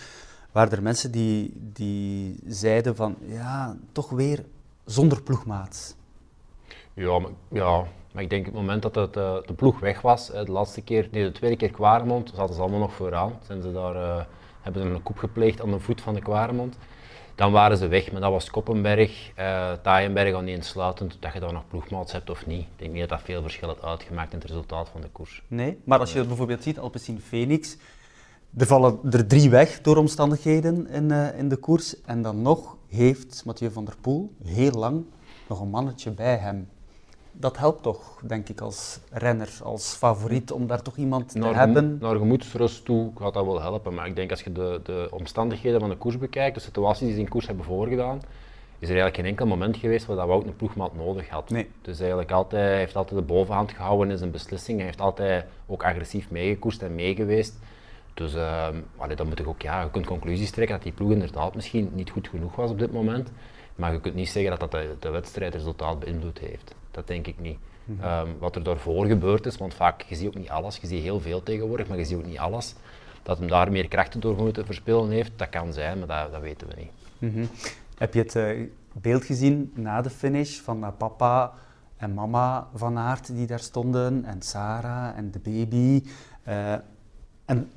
waren er mensen die, die zeiden van ja, toch weer zonder ploegmaat. Ja, maar, ja, maar ik denk het moment dat het, uh, de ploeg weg was, de laatste keer, nee, de tweede keer Kwaremond, zaten ze allemaal nog vooraan. Zijn ze daar, uh, hebben ze een koep gepleegd aan de voet van de Kwaremond. Dan waren ze weg, maar dat was Koppenberg, uh, Taaienberg aan sluitend, dat je dan nog ploegmaats hebt of niet. Ik denk niet dat dat veel verschil had uitgemaakt in het resultaat van de koers. Nee, maar als je bijvoorbeeld ziet, Alpecin Phoenix, er vallen er drie weg door omstandigheden in, uh, in de koers. En dan nog heeft Mathieu van der Poel heel lang nog een mannetje bij hem dat helpt toch, denk ik, als renner, als favoriet, om daar toch iemand te naar hebben. Naar gemoedsrust toe gaat dat wel helpen, maar ik denk als je de, de omstandigheden van de koers bekijkt, de situaties die ze in koers hebben voorgedaan, is er eigenlijk geen enkel moment geweest waar dat Wout een ploegmaat nodig had. Nee. Dus eigenlijk altijd, hij heeft altijd de bovenhand gehouden in zijn beslissing, hij heeft altijd ook agressief meegekoerst en meegeweest. Dus uh, allee, dan moet je ook, ja, je kunt conclusies trekken dat die ploeg inderdaad misschien niet goed genoeg was op dit moment, maar je kunt niet zeggen dat dat de, de wedstrijdresultaat beïnvloed heeft. Dat denk ik niet. Mm -hmm. um, wat er daarvoor gebeurd is, want vaak, je ziet ook niet alles, je ziet heel veel tegenwoordig, maar je ziet ook niet alles. Dat hem daar meer krachten door moeten verspillen heeft, dat kan zijn, maar dat, dat weten we niet. Mm -hmm. Heb je het uh, beeld gezien na de finish van uh, papa en mama van Aert die daar stonden, en Sarah en de baby? Uh, en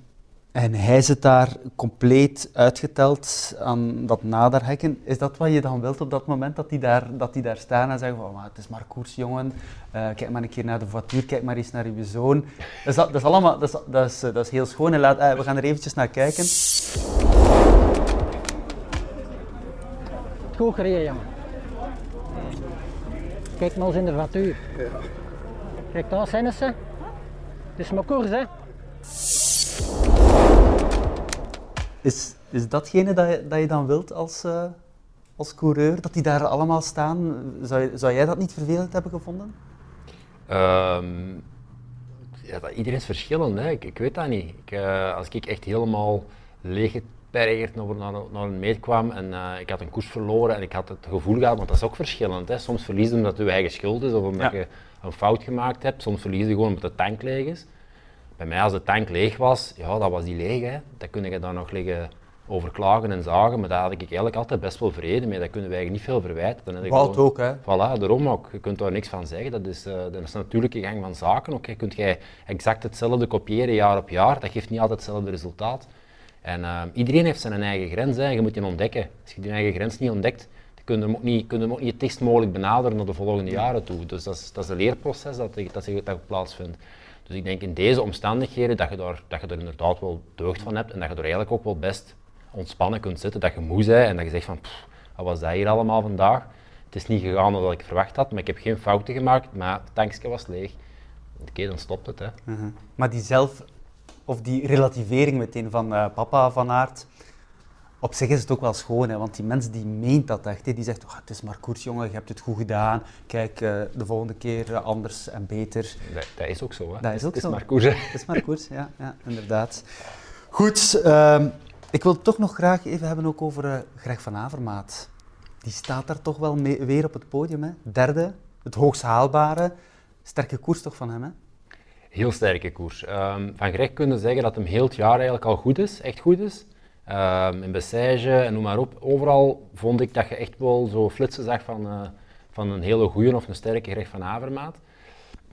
En hij zit daar compleet uitgeteld aan dat naderhekken. Is dat wat je dan wilt op dat moment, dat die daar, dat die daar staan en zeggen van maar het is maar koers jongen, Eh, kijk maar een keer naar de voituur, kijk maar eens naar uw zoon. Dus dat, dat is allemaal, dat is, dat is, dat is heel schoon. En laat, eh, we gaan er eventjes naar kijken. Goed gereden, jongen. Kijk maar eens in de voituur. Kijk, daar zijn ze. Het is maar koers, hè. Is, is datgene dat je, dat je dan wilt als, eh, als coureur, dat die daar allemaal staan? Zou, zou jij dat niet vervelend hebben gevonden? Ehm, ja, dat, iedereen is verschillend, hè. Ik, ik weet dat niet. Ik, eh, als ik echt helemaal leeggepergerd naar, naar, naar een meet kwam en eh, ik had een koers verloren en ik had het gevoel gehad, want dat is ook verschillend. Hè. Soms verlies je omdat het je eigen schuld is of omdat Ja. je een fout gemaakt hebt. Soms verlies je gewoon omdat de tank leeg is. Bij mij, als de tank leeg was, ja, dat was die leeg. Hè. Dan kun je daar nog liggen over klagen en zagen, maar daar had ik eigenlijk altijd best wel vrede mee. Daar kunnen wij eigenlijk niet veel verwijten. Gewoon- ook, hè? Voilà, daarom ook. Je kunt daar niks van zeggen. Dat is, eh, dat is een natuurlijke gang van zaken. Ook, hè. Kunt jij exact hetzelfde kopiëren jaar op jaar, dat geeft niet altijd hetzelfde resultaat. En eh, iedereen heeft zijn eigen grens, hè. je moet die ontdekken. Als je die eigen grens niet ontdekt, dan kun je hem ook niet, kun je hem ook niet het dichtst mogelijk benaderen naar de volgende jaren toe. Dus dat is, dat is een leerproces dat, dat, zich- dat plaatsvindt. Dus ik denk in deze omstandigheden dat je, daar, dat je er inderdaad wel deugd van hebt en dat je er eigenlijk ook wel best ontspannen kunt zitten. Dat je moe bent en dat je zegt van, wat was dat hier allemaal vandaag? Het is niet gegaan zoals ik verwacht had, maar ik heb geen fouten gemaakt, maar het tankje was leeg. Oké, dan stopt het. Hè. Mhm. Maar die zelf, of die relativering meteen van eh, papa van Aert, op zich is het ook wel schoon, hè, want die mens die meent dat echt. Hè. Die zegt, oh, het is maar koers jongen, je hebt het goed gedaan. Kijk, eh, de volgende keer eh, anders en beter. Dat, dat is ook zo. Hè. Dat is ook het zo. is maar koers. hè. Het is maar koers, ja, ja inderdaad. Goed, ehm, ik wil het toch nog graag even hebben ook over eh, Greg van Avermaat. Die staat daar toch wel mee- weer op het podium, hè? Derde, het hoogst haalbare. Sterke koers toch van hem, hè? Heel sterke koers. Ehm, van Greg kunnen zeggen dat hem heel het jaar eigenlijk al goed is, echt goed is. Ehm, in Bessage en noem maar op. Overal vond ik dat je echt wel zo flitsen zag van, eh, van een hele goede of een sterke Greg van Avermaat.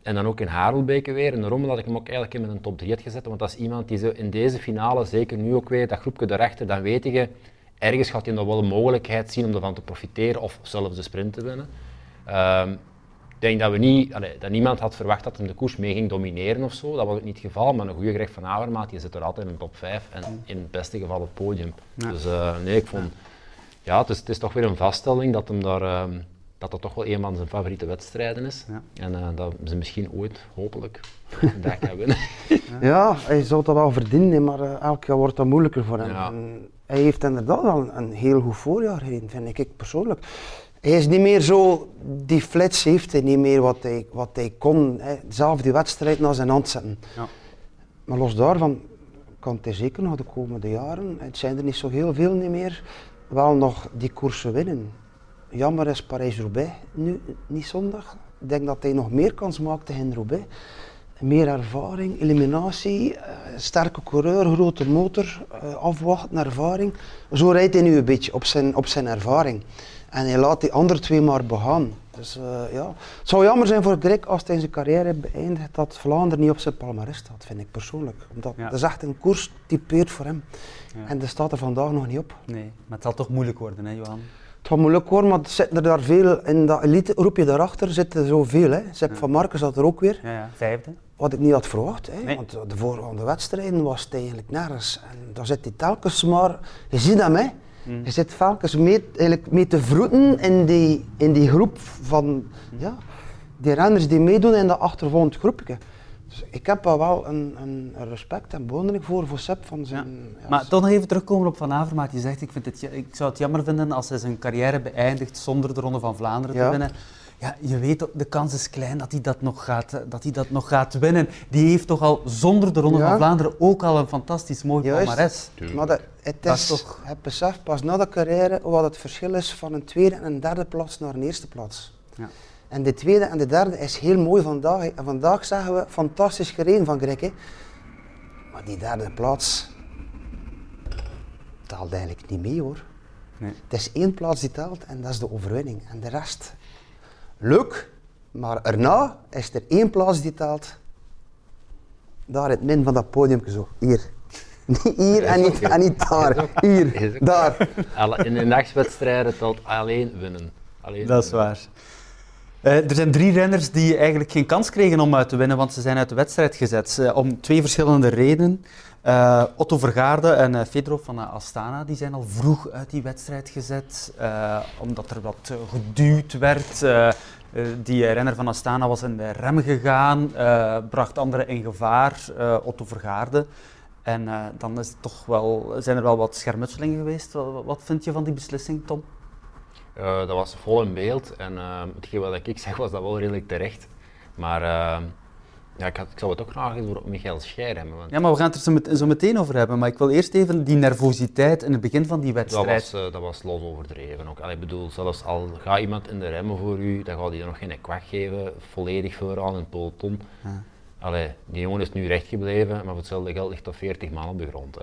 En dan ook in Harelbeke weer. En daarom had ik hem ook eigenlijk in een top 3 had gezet. Want dat is iemand die zo in deze finale, zeker nu ook weer, dat groepje daarachter, dan weet je, ergens gaat hij nog wel een mogelijkheid zien om ervan te profiteren of zelfs de sprint te winnen. Ehm, denk dat, we niet, allee, dat niemand had verwacht dat hij de koers mee ging domineren of zo. Dat was ook niet het geval. Maar een goede Greg van Avermaat, die zit er altijd in de top 5 en in het beste geval op het podium. Ja. Dus eh, nee, ik vond... Ja, het is, het is toch weer een vaststelling dat hem daar... ehm, dat dat toch wel een van zijn favoriete wedstrijden is. Ja. En eh, dat ze misschien ooit, hopelijk, een dag gaan winnen. Ja, hij zou dat wel verdienen, maar eh, elk jaar wordt dat moeilijker voor hem. Ja. En hij heeft inderdaad wel een, een heel goed voorjaar gereden, vind ik persoonlijk. Hij is niet meer zo, die flits heeft hij niet meer wat hij, wat hij kon. Hè. Zelf die wedstrijd naar zijn hand zetten. Ja. Maar los daarvan kan hij zeker nog de komende jaren, het zijn er niet zo heel veel niet meer, wel nog die koersen winnen. Jammer is Parijs-Roubaix nu, niet zondag. Ik denk dat hij nog meer kans maakt tegen Roubaix. Meer ervaring, eliminatie, eh, sterke coureur, grote motor, eh, afwachten, ervaring. Zo rijdt hij nu een beetje op zijn, op zijn ervaring. En hij laat die andere twee maar begaan. Dus eh, ja, het zou jammer zijn voor Greg als hij zijn carrière beëindigt dat Vlaanderen niet op zijn palmarès staat, vind ik persoonlijk. Omdat Ja. dat is echt een koers typeerd voor hem. Ja. En dat staat er vandaag nog niet op. Nee, maar het zal toch moeilijk worden, hè, Johan? Het gaat moeilijk worden, maar er zitten er daar veel, in dat elite groepje daarachter zitten zoveel. Hè. Sepp van Marken zat er ook weer, ja. Vijfde. wat ik niet had verwacht. Hè. Nee. Want de voorgaande wedstrijden was het eigenlijk nergens. En daar zit hij telkens maar, je ziet hem hè. Je zit telkens mee, eigenlijk mee te vroeten in die, in die groep van ja, die renners die meedoen in dat achtervolgend groepje. Dus ik heb daar wel een, een, respect en bewondering voor, voor Sepp van zijn... ja, Maar toch nog even terugkomen op Van Avermaat. Je zegt, ik, vind het, ik zou het jammer vinden als hij zijn carrière beëindigt zonder de Ronde van Vlaanderen te winnen. Ja, je weet, dat de kans is klein dat hij dat nog gaat, eh, dat hij dat nog gaat winnen. Die heeft toch al zonder de Ronde Ja. van Vlaanderen ook al een fantastisch mooi Juist. palmares. Maar dat, het Dat is, is toch- het beseft pas na de carrière wat het verschil is van een tweede en een derde plaats naar een eerste plaats. Ja. En de tweede en de derde is heel mooi vandaag. En vandaag zagen we fantastisch gereden van Greg. hè. Maar die derde plaats telt eigenlijk niet mee hoor. Nee. Het is één plaats die telt en dat is de overwinning. En de rest, leuk, maar erna is er één plaats die telt. Daar in het midden van dat podium zo, hier. Niet hier en niet, en niet daar. Hier, daar. Alle- In de nachtswedstrijden telt alleen winnen. Alleen Dat is winnen. waar. Eh, er zijn drie renners die eigenlijk geen kans kregen om uit te winnen, want ze zijn uit de wedstrijd gezet. Eh, om twee verschillende redenen. Eh, Otto Vergaarde en Fedorov van Astana die zijn al vroeg uit die wedstrijd gezet, omdat er wat geduwd werd. Die renner van Astana was in de rem gegaan, bracht anderen in gevaar, Otto Vergaarde. En dan is toch wel, zijn er wel wat schermutselingen geweest. Wat vind je van die beslissing, Tom? Eh, dat was vol in beeld en uh, hetgeen wat ik zeg was dat wel redelijk terecht. Maar eh, ja, ik, had, ik zou het ook graag eens voor Michael Scheir hebben. Want Ja, maar we gaan het er zo, met- zo meteen over hebben. Maar ik wil eerst even die nervositeit in het begin van die dat, wedstrijd. was, eh, dat was los overdreven ook. Allee, ik bedoel, zelfs al gaat iemand in de remmen voor u, dan gaat hij er nog geen kwak geven, volledig vooraan in het peloton. Ja. Allee, die jongen is nu recht gebleven, maar voor hetzelfde geld ligt er 40 man op de grond. Hè.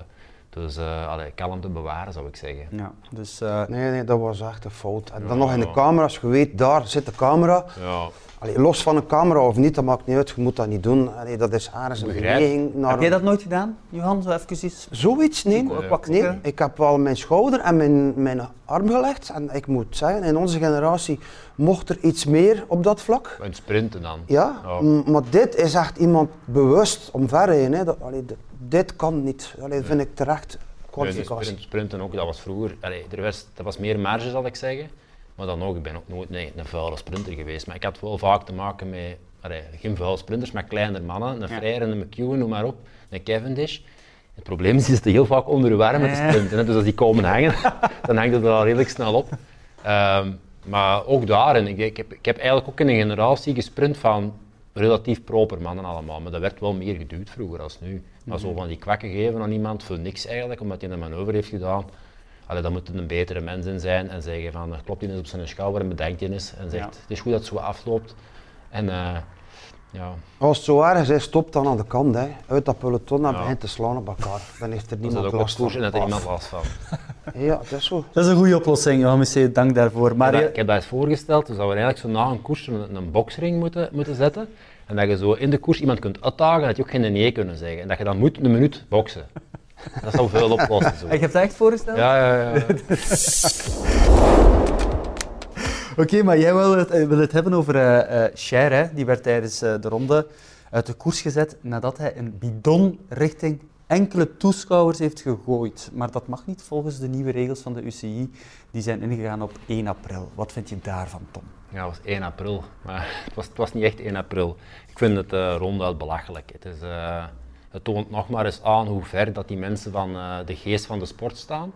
Dus uh, allee, kalmte bewaren zou ik zeggen. Ja, dus, eh, Nee, nee, dat was echt een fout. En Ja, dan nog in de camera, als je weet, daar zit de camera. Ja, Allee, los van een camera of niet, dat maakt niet uit, je moet dat niet doen. Allee, dat is een Begrijp. beweging naar... Heb jij dat nooit gedaan, Johan? Zo even iets... Zoiets? Nee. Ook wat nee. Ik heb wel mijn schouder en mijn, mijn arm gelegd. En ik moet zeggen, in onze generatie mocht er iets meer op dat vlak. en sprinten dan. Ja, maar dit is echt iemand bewust om verrijden. Hè. Dat, allee, dit, kan niet. Allee, dat vind ik terecht Nee, kwalificatie. sprint- sprinten ook, dat was vroeger, allee, er was, dat was meer marge zal ik zeggen. Maar dan nog, ik ben ook nooit nee, een vuile sprinter geweest. Maar ik had wel vaak te maken met, allee, geen vuile sprinters, maar kleinere mannen. Een Ja. Frère, een McEwen, noem maar op. Een Cavendish. Het probleem is, die zitten heel vaak onder met de sprinten. hè. Dus als die komen hangen, dan hangt het er al redelijk snel op. Ehm, maar ook daarin, ik, ik, heb, ik heb eigenlijk ook in een generatie gesprint van relatief proper mannen allemaal. Maar dat werd wel meer geduwd vroeger als nu. Maar zo van die kwakken geven aan iemand voor niks eigenlijk, omdat hij een manoeuvre heeft gedaan. Allee, dan moet het een betere mens in zijn en zeggen van, klopt hij eens op zijn schouder en bedenkt hij eens en zegt, Ja. het is goed dat het zo afloopt. En eh, ja, Als het zo erg is, stop dan aan de kant. Hè. Uit dat peloton en Ja. begint te slaan op elkaar. Dan heeft er niemand ook op last koers en van. dat er iemand Af. last van. Ja, dat is zo. Dat is een goede oplossing. Dank daarvoor. Maar ik, heb dat, ik heb dat eens voorgesteld, dus dat we eigenlijk zo na een koers een, een boksring moeten, moeten zetten. En dat je zo in de koers iemand kunt uitdagen, dat je ook geen nee kunnen zeggen. En dat je dan moet een minuut boksen. Dat zou veel oplossen. Zo. je hebt het echt voorgesteld? Ja, ja, ja. Oké, maar jij wil het, eh, wil het hebben over eh eh Cher, hè? Die werd tijdens eh, de ronde uit de koers gezet nadat hij een bidon richting enkele toeschouwers heeft gegooid. Maar dat mag niet volgens de nieuwe regels van de UCI. Die zijn ingegaan op 1 april. Wat vind je daarvan, Tom? Ja, het was 1 april, maar het was, het was niet echt 1 april. Ik vind het eh ronduit belachelijk. Het, is, eh, het toont nog maar eens aan hoe ver dat die mensen van eh, de geest van de sport staan.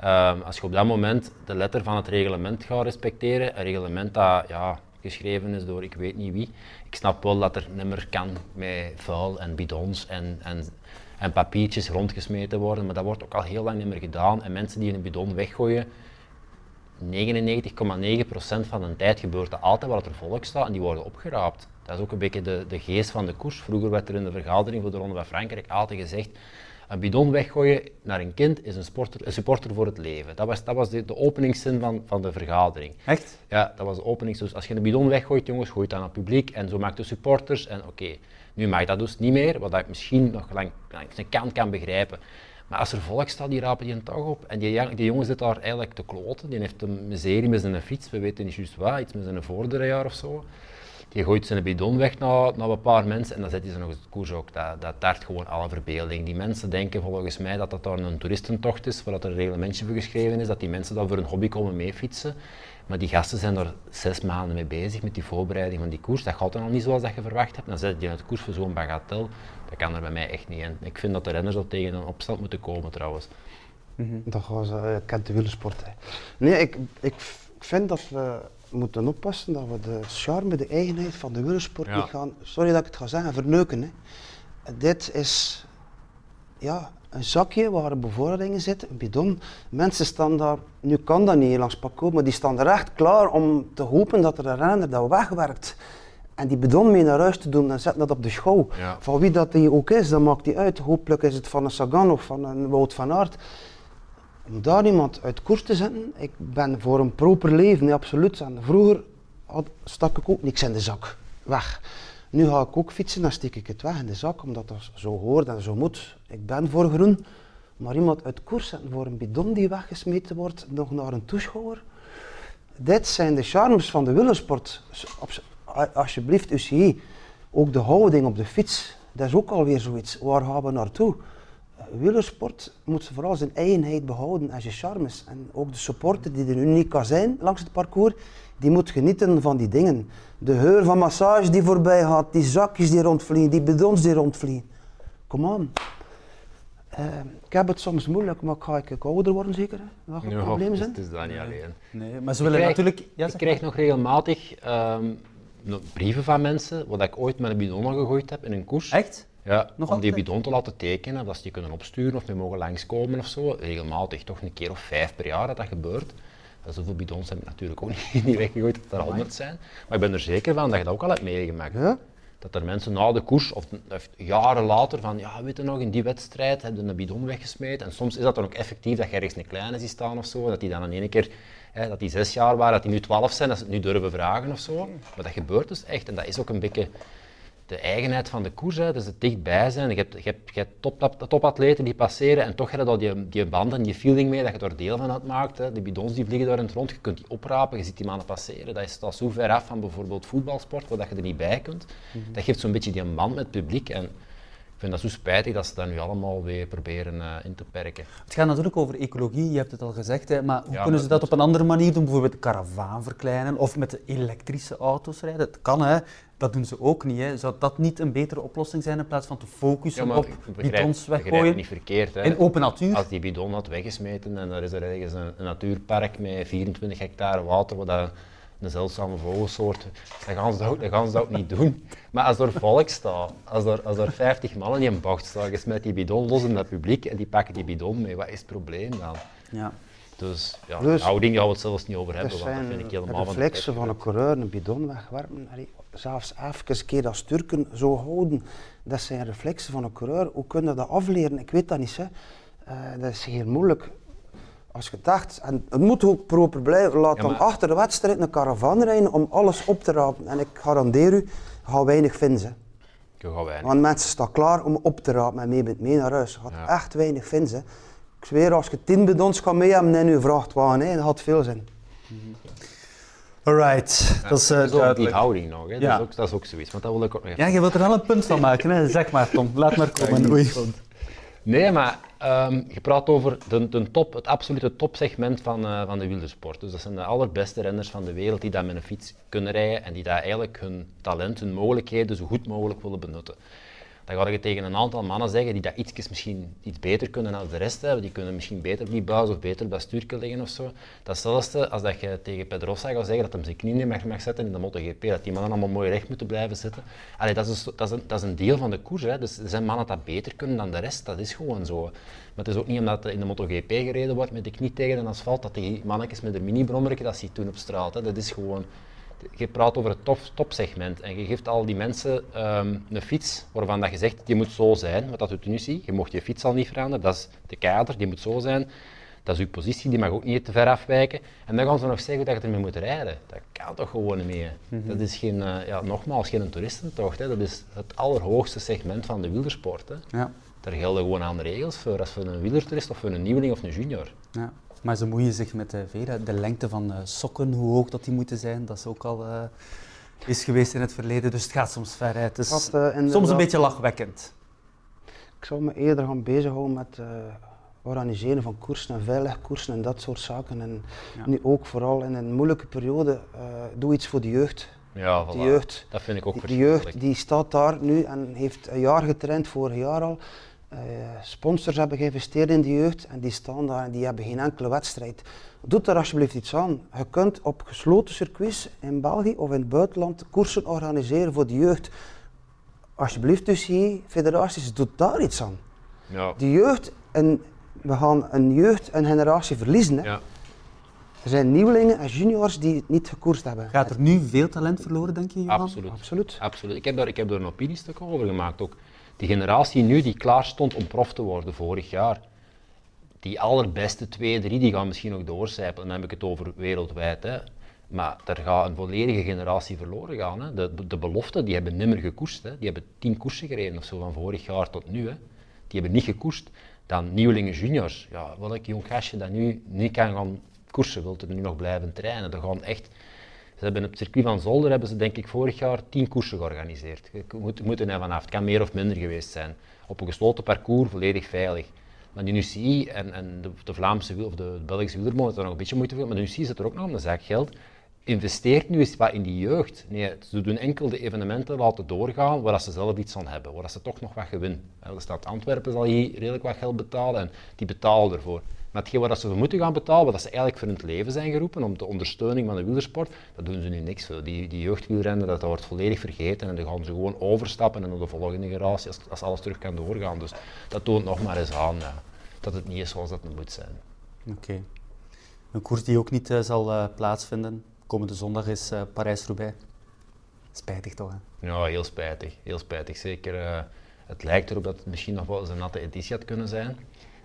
Ehm, als je op dat moment de letter van het reglement gaat respecteren, een reglement dat ja, geschreven is door ik weet niet wie. Ik snap wel dat er niet meer kan met vuil en bidons en, en, en papiertjes rondgesmeten worden, maar dat wordt ook al heel lang niet meer gedaan. En mensen die een bidon weggooien, 99,9% van de tijd gebeurt dat altijd waar er volk staat en die worden opgeraapt. Dat is ook een beetje de, de geest van de koers. Vroeger werd er in de vergadering voor de Ronde van Frankrijk altijd gezegd een bidon weggooien naar een kind is een, sporter, een supporter voor het leven. Dat was, dat was de, de openingszin van, van de vergadering. Echt? Ja, dat was de opening. Dus als je een bidon weggooit, jongens, gooi het aan het publiek en zo maakt de supporters. En oké, nu mag dat dus niet meer, wat ik misschien nog lang, langs de kant kan begrijpen. Maar als er volk staat, die rapen die een toch op. En die, die jongen zit daar eigenlijk te kloten. Die heeft een miserie met zijn fiets, we weten niet juist wat, iets met zijn voordeeljaar of zo. Die gooit zijn bidon weg naar, naar een paar mensen en dan zet hij ze nog eens het koers ook. Dat, dat tart gewoon alle verbeelding. Die mensen denken volgens mij dat dat daar een toeristentocht is, waar dat er een reglementje voor geschreven is, dat die mensen daar voor een hobby komen meefietsen. Maar die gasten zijn er zes maanden mee bezig met die voorbereiding van die koers. Dat gaat dan al niet zoals dat je verwacht hebt. Dan zet je het koers voor zo'n bagatel. Dat kan er bij mij echt niet in. Ik vind dat de renners al tegen een opstand moeten komen trouwens. Dat gaan ze, je kent de wielersport. Hè. Nee, ik, ik vind dat we moeten oppassen dat we de charme, de eigenheid van de wielersport Ja. niet gaan, sorry dat ik het ga zeggen, verneuken. Hè. Dit is ja, een zakje waar bevorderingen zitten, een bidon. Mensen staan daar, nu kan dat niet langs Paco, maar die staan er echt klaar om te hopen dat er een renner dat wegwerkt. En die bidon mee naar huis te doen en zetten dat op de schouw. Ja. Van wie dat die ook is, dat maakt die uit. Hopelijk is het van een Sagan of van een Wout van Aert. Om daar iemand uit koers te zetten, ik ben voor een proper leven, nee, absoluut. En vroeger had, stak ik ook niks in de zak. Weg. Nu ga ik ook fietsen, dan steek ik het weg in de zak, omdat dat zo hoort en zo moet. Ik ben voor groen, maar iemand uit koers zetten voor een bidon die weggesmeten wordt, nog naar een toeschouwer. Dit zijn de charmes van de wielersport. Alsjeblieft, UCI, ook de houding op de fiets, dat is ook alweer zoiets. Waar gaan we naartoe? Wielersport moet vooral zijn eigenheid behouden en zijn charmes. En ook de supporter die er nu niet kan zijn langs het parcours, die moet genieten van die dingen. De geur van massage die voorbij gaat, die zakjes die rondvliegen, die bidons die rondvliegen. Kom aan. Eh, ik heb het soms moeilijk, maar ga ik ook ouder worden zeker? hè? Dat gaat probleem het is- zijn. Het is dat niet alleen. Nee, maar ze Ik willen krijg- natuurlijk... Ja, ik krijg nog regelmatig ehm, brieven van mensen, wat ik ooit met een bidon al gegooid heb in een koers. Echt? Ja, Nog om die bidon te laten tekenen, of dat ze die kunnen opsturen of mee mogen langskomen of zo. Regelmatig, toch een keer of vijf per jaar dat dat gebeurt. Zoveel bidons heb ik natuurlijk ook niet, niet weggegooid dat er honderd zijn. Maar ik ben er zeker van dat je dat ook al hebt meegemaakt. Dat er mensen na de koers, of, of jaren later, van ja, weet je nog, in die wedstrijd hebben ze een bidon weggesmeten. En soms is dat dan ook effectief dat je ergens een kleine ziet staan of zo, dat die dan in één keer, hè, dat die zes jaar waren, dat die nu twaalf zijn, dat ze het nu durven vragen of zo. Maar dat gebeurt dus echt en dat is ook een beetje de eigenheid van de koers, hè. dus het dichtbij zijn. Je hebt, je hebt, je hebt top, top, topatleten die passeren en toch heb je dat die, die banden, die feeling mee, dat je er deel van uitmaakt. Hè. De bidons die vliegen daar in het rond, je kunt die oprapen, je ziet die mannen passeren. Dat is dat is zo ver af van bijvoorbeeld voetbalsport, waar dat je er niet bij kunt. Dat geeft zo'n beetje die band met het publiek en ik vind dat zo spijtig dat ze dat nu allemaal weer proberen eh, in te perken. Het gaat natuurlijk over ecologie, je hebt het al gezegd, hè, maar hoe Ja, kunnen ze dat op een andere manier doen? Bijvoorbeeld de karavaan verkleinen of met de elektrische auto's rijden? Het kan, hè. Dat doen ze ook niet. Hè. Zou dat niet een betere oplossing zijn in plaats van te focussen op begrijp- bidons weggooien het niet verkeerd. Hè. in open natuur? Als die bidon had weggesmeten en er is er ergens een, een natuurpark met 24 hectare water, wat dat een zeldzame vogelsoort, dan gaan, ze dat ook, dan gaan ze dat ook niet doen. Maar als er volk staat, als er, als er 50 mannen in een bocht staan, je smijt die bidon los in dat publiek en die pakken die bidon mee, wat is het probleem dan? Ja. Dus ja, Dus- houding gaan we het zelfs niet over hebben, want dat vind ik de helemaal van de reflexen van een coureur, een bidon wegwerpen. Zelfs even een keer dat sturken zo houden. Dat zijn reflexen van een coureur. Hoe kun je dat afleren? Ik weet dat niet. Hè. Eh, dat is heel moeilijk. Als je dacht, en het moet ook proper blijven, laat Ja, dan achter de wedstrijd een caravan rijden om alles op te rapen. En ik garandeer u, je gaat weinig vinden. Ik ga weinig. Want mensen staan klaar om op te rapen en mee, met- mee naar huis. Je gaat Ja. echt weinig vinden. Ik zweer, als je tien bidons kan mee hebben in je vrachtwagen, hè, dat had veel zin. Dat is eh, Dat is ook die houding nog, hè. Ja. Dat, is ook, dat is ook zoiets, want dat wil ik ook nog even Ja, je wilt er wel een punt van maken, hè? zeg maar Tom. Laat maar komen. Oei. Nee, maar ehm, je praat over de, de top, het absolute topsegment van, eh, van de wielersport. Dus dat zijn de allerbeste renners van de wereld die dat met een fiets kunnen rijden en die daar eigenlijk hun talent, hun mogelijkheden zo goed mogelijk willen benutten. Dan ga je tegen een aantal mannen zeggen die dat iets misschien iets beter kunnen dan de rest hebben. Die kunnen misschien beter op die buis of beter bij stuurken liggen of zo. Dat is hetzelfde als dat je tegen Pedrosa gaat zeggen dat hij zijn knieën mag, mag zetten in de MotoGP. Dat die mannen allemaal mooi recht moeten blijven zitten. Allee, dat, is, dat, is een, dat is een deel van de koers. Hè. Dus er zijn mannen dat beter kunnen dan de rest. Dat is gewoon zo. Maar het is ook niet omdat in de MotoGP gereden wordt met de knie tegen de asfalt, dat die mannetjes met een mini-brommertje dat ze doen op straat. Hè. Dat is gewoon je praat over het top, topsegment en je geeft al die mensen ehm, een fiets waarvan dat je zegt, die moet zo zijn, wat dat doet nu zie. Je mocht je fiets al niet veranderen, dat is de kader, die moet zo zijn. Dat is uw positie, die mag ook niet te ver afwijken. En dan gaan ze nog zeggen dat je ermee moet rijden. Dat kan toch gewoon niet meer. Dat is geen, eh, ja, nogmaals, geen toeristentocht. Hè. Dat is het allerhoogste segment van de wielersport. Hè. Ja, Daar gelden gewoon aan de regels voor, als voor een wielertoerist of voor een nieuweling of een junior. ja. Maar ze moeien zich met de Vera, de lengte van eh, sokken, hoe hoog dat die moeten zijn, dat is ook al eh, is geweest in het verleden. Dus het gaat soms ver uit. Wat, eh, soms een beetje lachwekkend. Ik zou me eerder gaan bezighouden met eh, organiseren van koersen en veilig koersen en dat soort zaken. En Ja. nu ook vooral in een moeilijke periode, eh, doe iets voor de jeugd. Ja, Die voilà. jeugd, Dat vind ik ook verschrikkelijk. jeugd die staat daar nu en heeft een jaar getraind, vorig jaar al. Eh, sponsors hebben geïnvesteerd in die jeugd en die staan daar en die hebben geen enkele wedstrijd. Doe daar alsjeblieft iets aan. Je kunt op gesloten circuits in België of in het buitenland koersen organiseren voor de jeugd. Alsjeblieft, dus hier, federaties, doe daar iets aan. Ja. De jeugd, en we gaan een jeugd, een generatie verliezen. Hè. Ja. Er zijn nieuwelingen en juniors die niet gekoerst hebben. Gaat er nu veel talent verloren, denk je, Johan? Absoluut. Absoluut. Absoluut. Ik heb, daar, ik heb daar een opiniestuk over gemaakt ook. Die generatie nu die klaar stond om prof te worden vorig jaar, die allerbeste twee, drie, die gaan misschien nog doorcijpelen. Dan heb ik het over wereldwijd. Hè. Maar er gaat een volledige generatie verloren gaan. Hè. De, de beloften die hebben nimmer gekoerst. Hè. Die hebben tien koersen gereden of zo van vorig jaar tot nu. Hè. Die hebben niet gekoerst. Dan nieuwelingen juniors. Ja, welk jong gastje dat nu niet kan gaan koersen, wilt er nu nog blijven trainen. Dat gaan echt... Ze hebben op het circuit van Zolder hebben ze denk ik vorig jaar tien koersen georganiseerd. Je moet, moet er vanaf. Het kan meer of minder geweest zijn. Op een gesloten parcours, volledig veilig. Maar de UCI en, en de, de, Vlaamse wiel, of de, Belgische hebben er nog een beetje moeite voor, maar de UCI zit er ook nog om de zaak geld. Investeert nu eens wat in die jeugd. Nee, ze doen enkel de evenementen laten doorgaan waar ze zelf iets aan hebben, waar ze toch nog wat gewinnen. De stad Antwerpen zal hier redelijk wat geld betalen en die betalen ervoor. Maar hetgeen waar ze voor moeten gaan betalen, wat ze eigenlijk voor het leven zijn geroepen, om de ondersteuning van de wielersport, dat doen ze nu niks voor. Die, die jeugdwielrennen, dat, dat wordt volledig vergeten en dan gaan ze gewoon overstappen en naar de volgende generatie als, als alles terug kan doorgaan. Dus dat toont nog maar eens aan ja, dat het niet is zoals dat het moet zijn. Oké. Een koers die ook niet uh, zal uh, plaatsvinden, komende zondag is uh, Parijs-Roubaix. Spijtig toch? Hè? Ja, heel spijtig. Heel spijtig. Zeker, het lijkt erop dat het misschien nog wel eens een natte editie had kunnen zijn.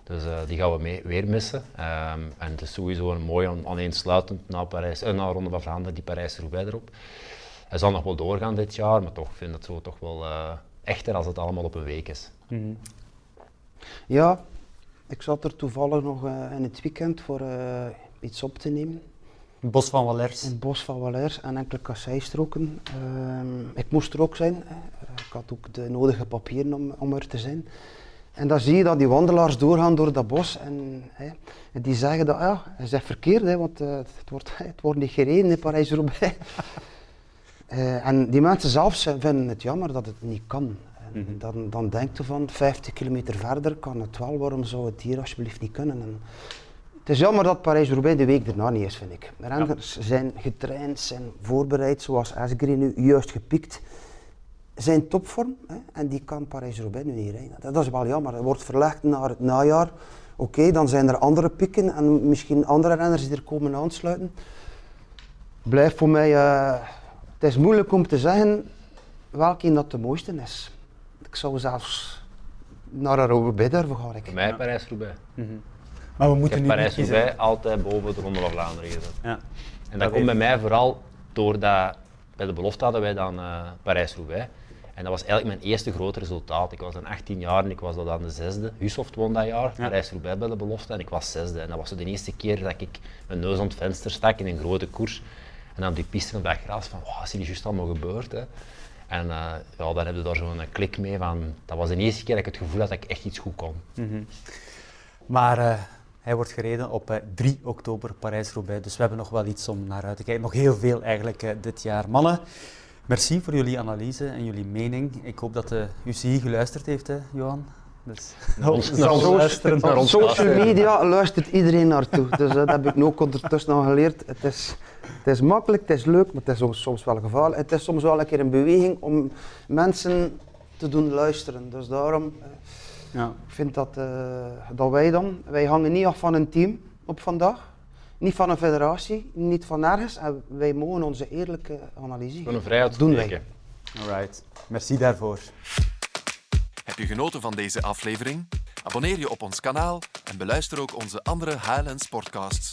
Dus uh, die gaan we mee, weer missen. Um, en het is sowieso een mooi aaneensluitend na, Parijs, uh, na Ronde van Vlaanderen, die Parijs-Roubaix erop. Hij zal nog wel doorgaan dit jaar, maar toch vind ik het zo toch wel uh, echter als het allemaal op een week is. Mm -hmm. Ja, ik zat er toevallig nog in het weekend voor iets op te nemen. In Bos van Wallers. In Bos van Wallers en enkele kasseistroken. Ehm, ik moest er ook zijn. Ik had ook de nodige papieren om, om er te zijn. En dan zie je dat die wandelaars doorgaan door dat bos en, hè, en die zeggen dat, ja, hij zegt verkeerd, hè, want uh, het, wordt, het wordt niet gereden in Parijs-Roubaix. uh, en die mensen zelf vinden het jammer dat het niet kan. En mm -hmm. dan, dan denk je van 50 kilometer verder kan het wel, waarom zou het hier alsjeblieft niet kunnen? En het is jammer dat Parijs-Roubaix de week erna niet is, vind ik. De renners ja. zijn getraind, zijn voorbereid, zoals Asgreen nu juist gepikt zijn topvorm hè, en die kan Parijs-Roubaix nu niet rijden. Dat is wel jammer. Het wordt verlegd naar het najaar. Oké, okay, dan zijn er andere pikken en misschien andere renners die er komen aansluiten. Blijft voor mij, uh, het is moeilijk om te zeggen welke dat de mooiste is. Ik zou zelfs naar een Roubaix durven gaan. Voor mij Parijs-Roubaix. Mm -hmm. Maar we moeten heb Parijs-Roubaix altijd boven de Ronde van Vlaanderen gezet. Ja. En dat komt bij mij vooral doordat bij de belofte hadden wij dan uh, Parijs-Roubaix. En dat was eigenlijk mijn eerste groot resultaat. Ik was dan 18 jaar en ik was dat aan de zesde. Husoft won dat jaar, ja. Parijs Roubaix bij de belofte en ik was zesde. En dat was de eerste keer dat ik mijn neus aan het venster stak in een grote koers. En dan op die piste op dat gras van, wow, is hier juist allemaal gebeurd? Hè? En uh, ja, dan heb je daar zo'n klik mee van, dat was de eerste keer dat ik het gevoel had dat ik echt iets goed kon. Mm -hmm. Maar uh, hij wordt gereden op uh, 3 oktober Parijs-Roubaix, dus we hebben nog wel iets om naar uit te kijken. Nog heel veel eigenlijk dit jaar. Mannen, Merci voor jullie analyse en jullie mening. Ik hoop dat de UCI geluisterd heeft, hè, Johan. Dus, naar ons, naar ons luisteren. Naar ons social media luistert iedereen naartoe. Dus uh, dat heb ik nu ook ondertussen al geleerd. Het is, het is makkelijk, het is leuk, maar het is soms, soms wel gevaarlijk. Het is soms wel een keer een beweging om mensen te doen luisteren. Dus daarom uh, ja. ik vind dat, uh, dat wij dan, wij hangen niet af van een team op vandaag. Niet van een federatie, niet van nergens. En wij mogen onze eerlijke analyse Van een vrijheid doen wij. Alright, merci daarvoor. Heb je genoten van deze aflevering? Abonneer je op ons kanaal en beluister ook onze andere Highlands podcasts.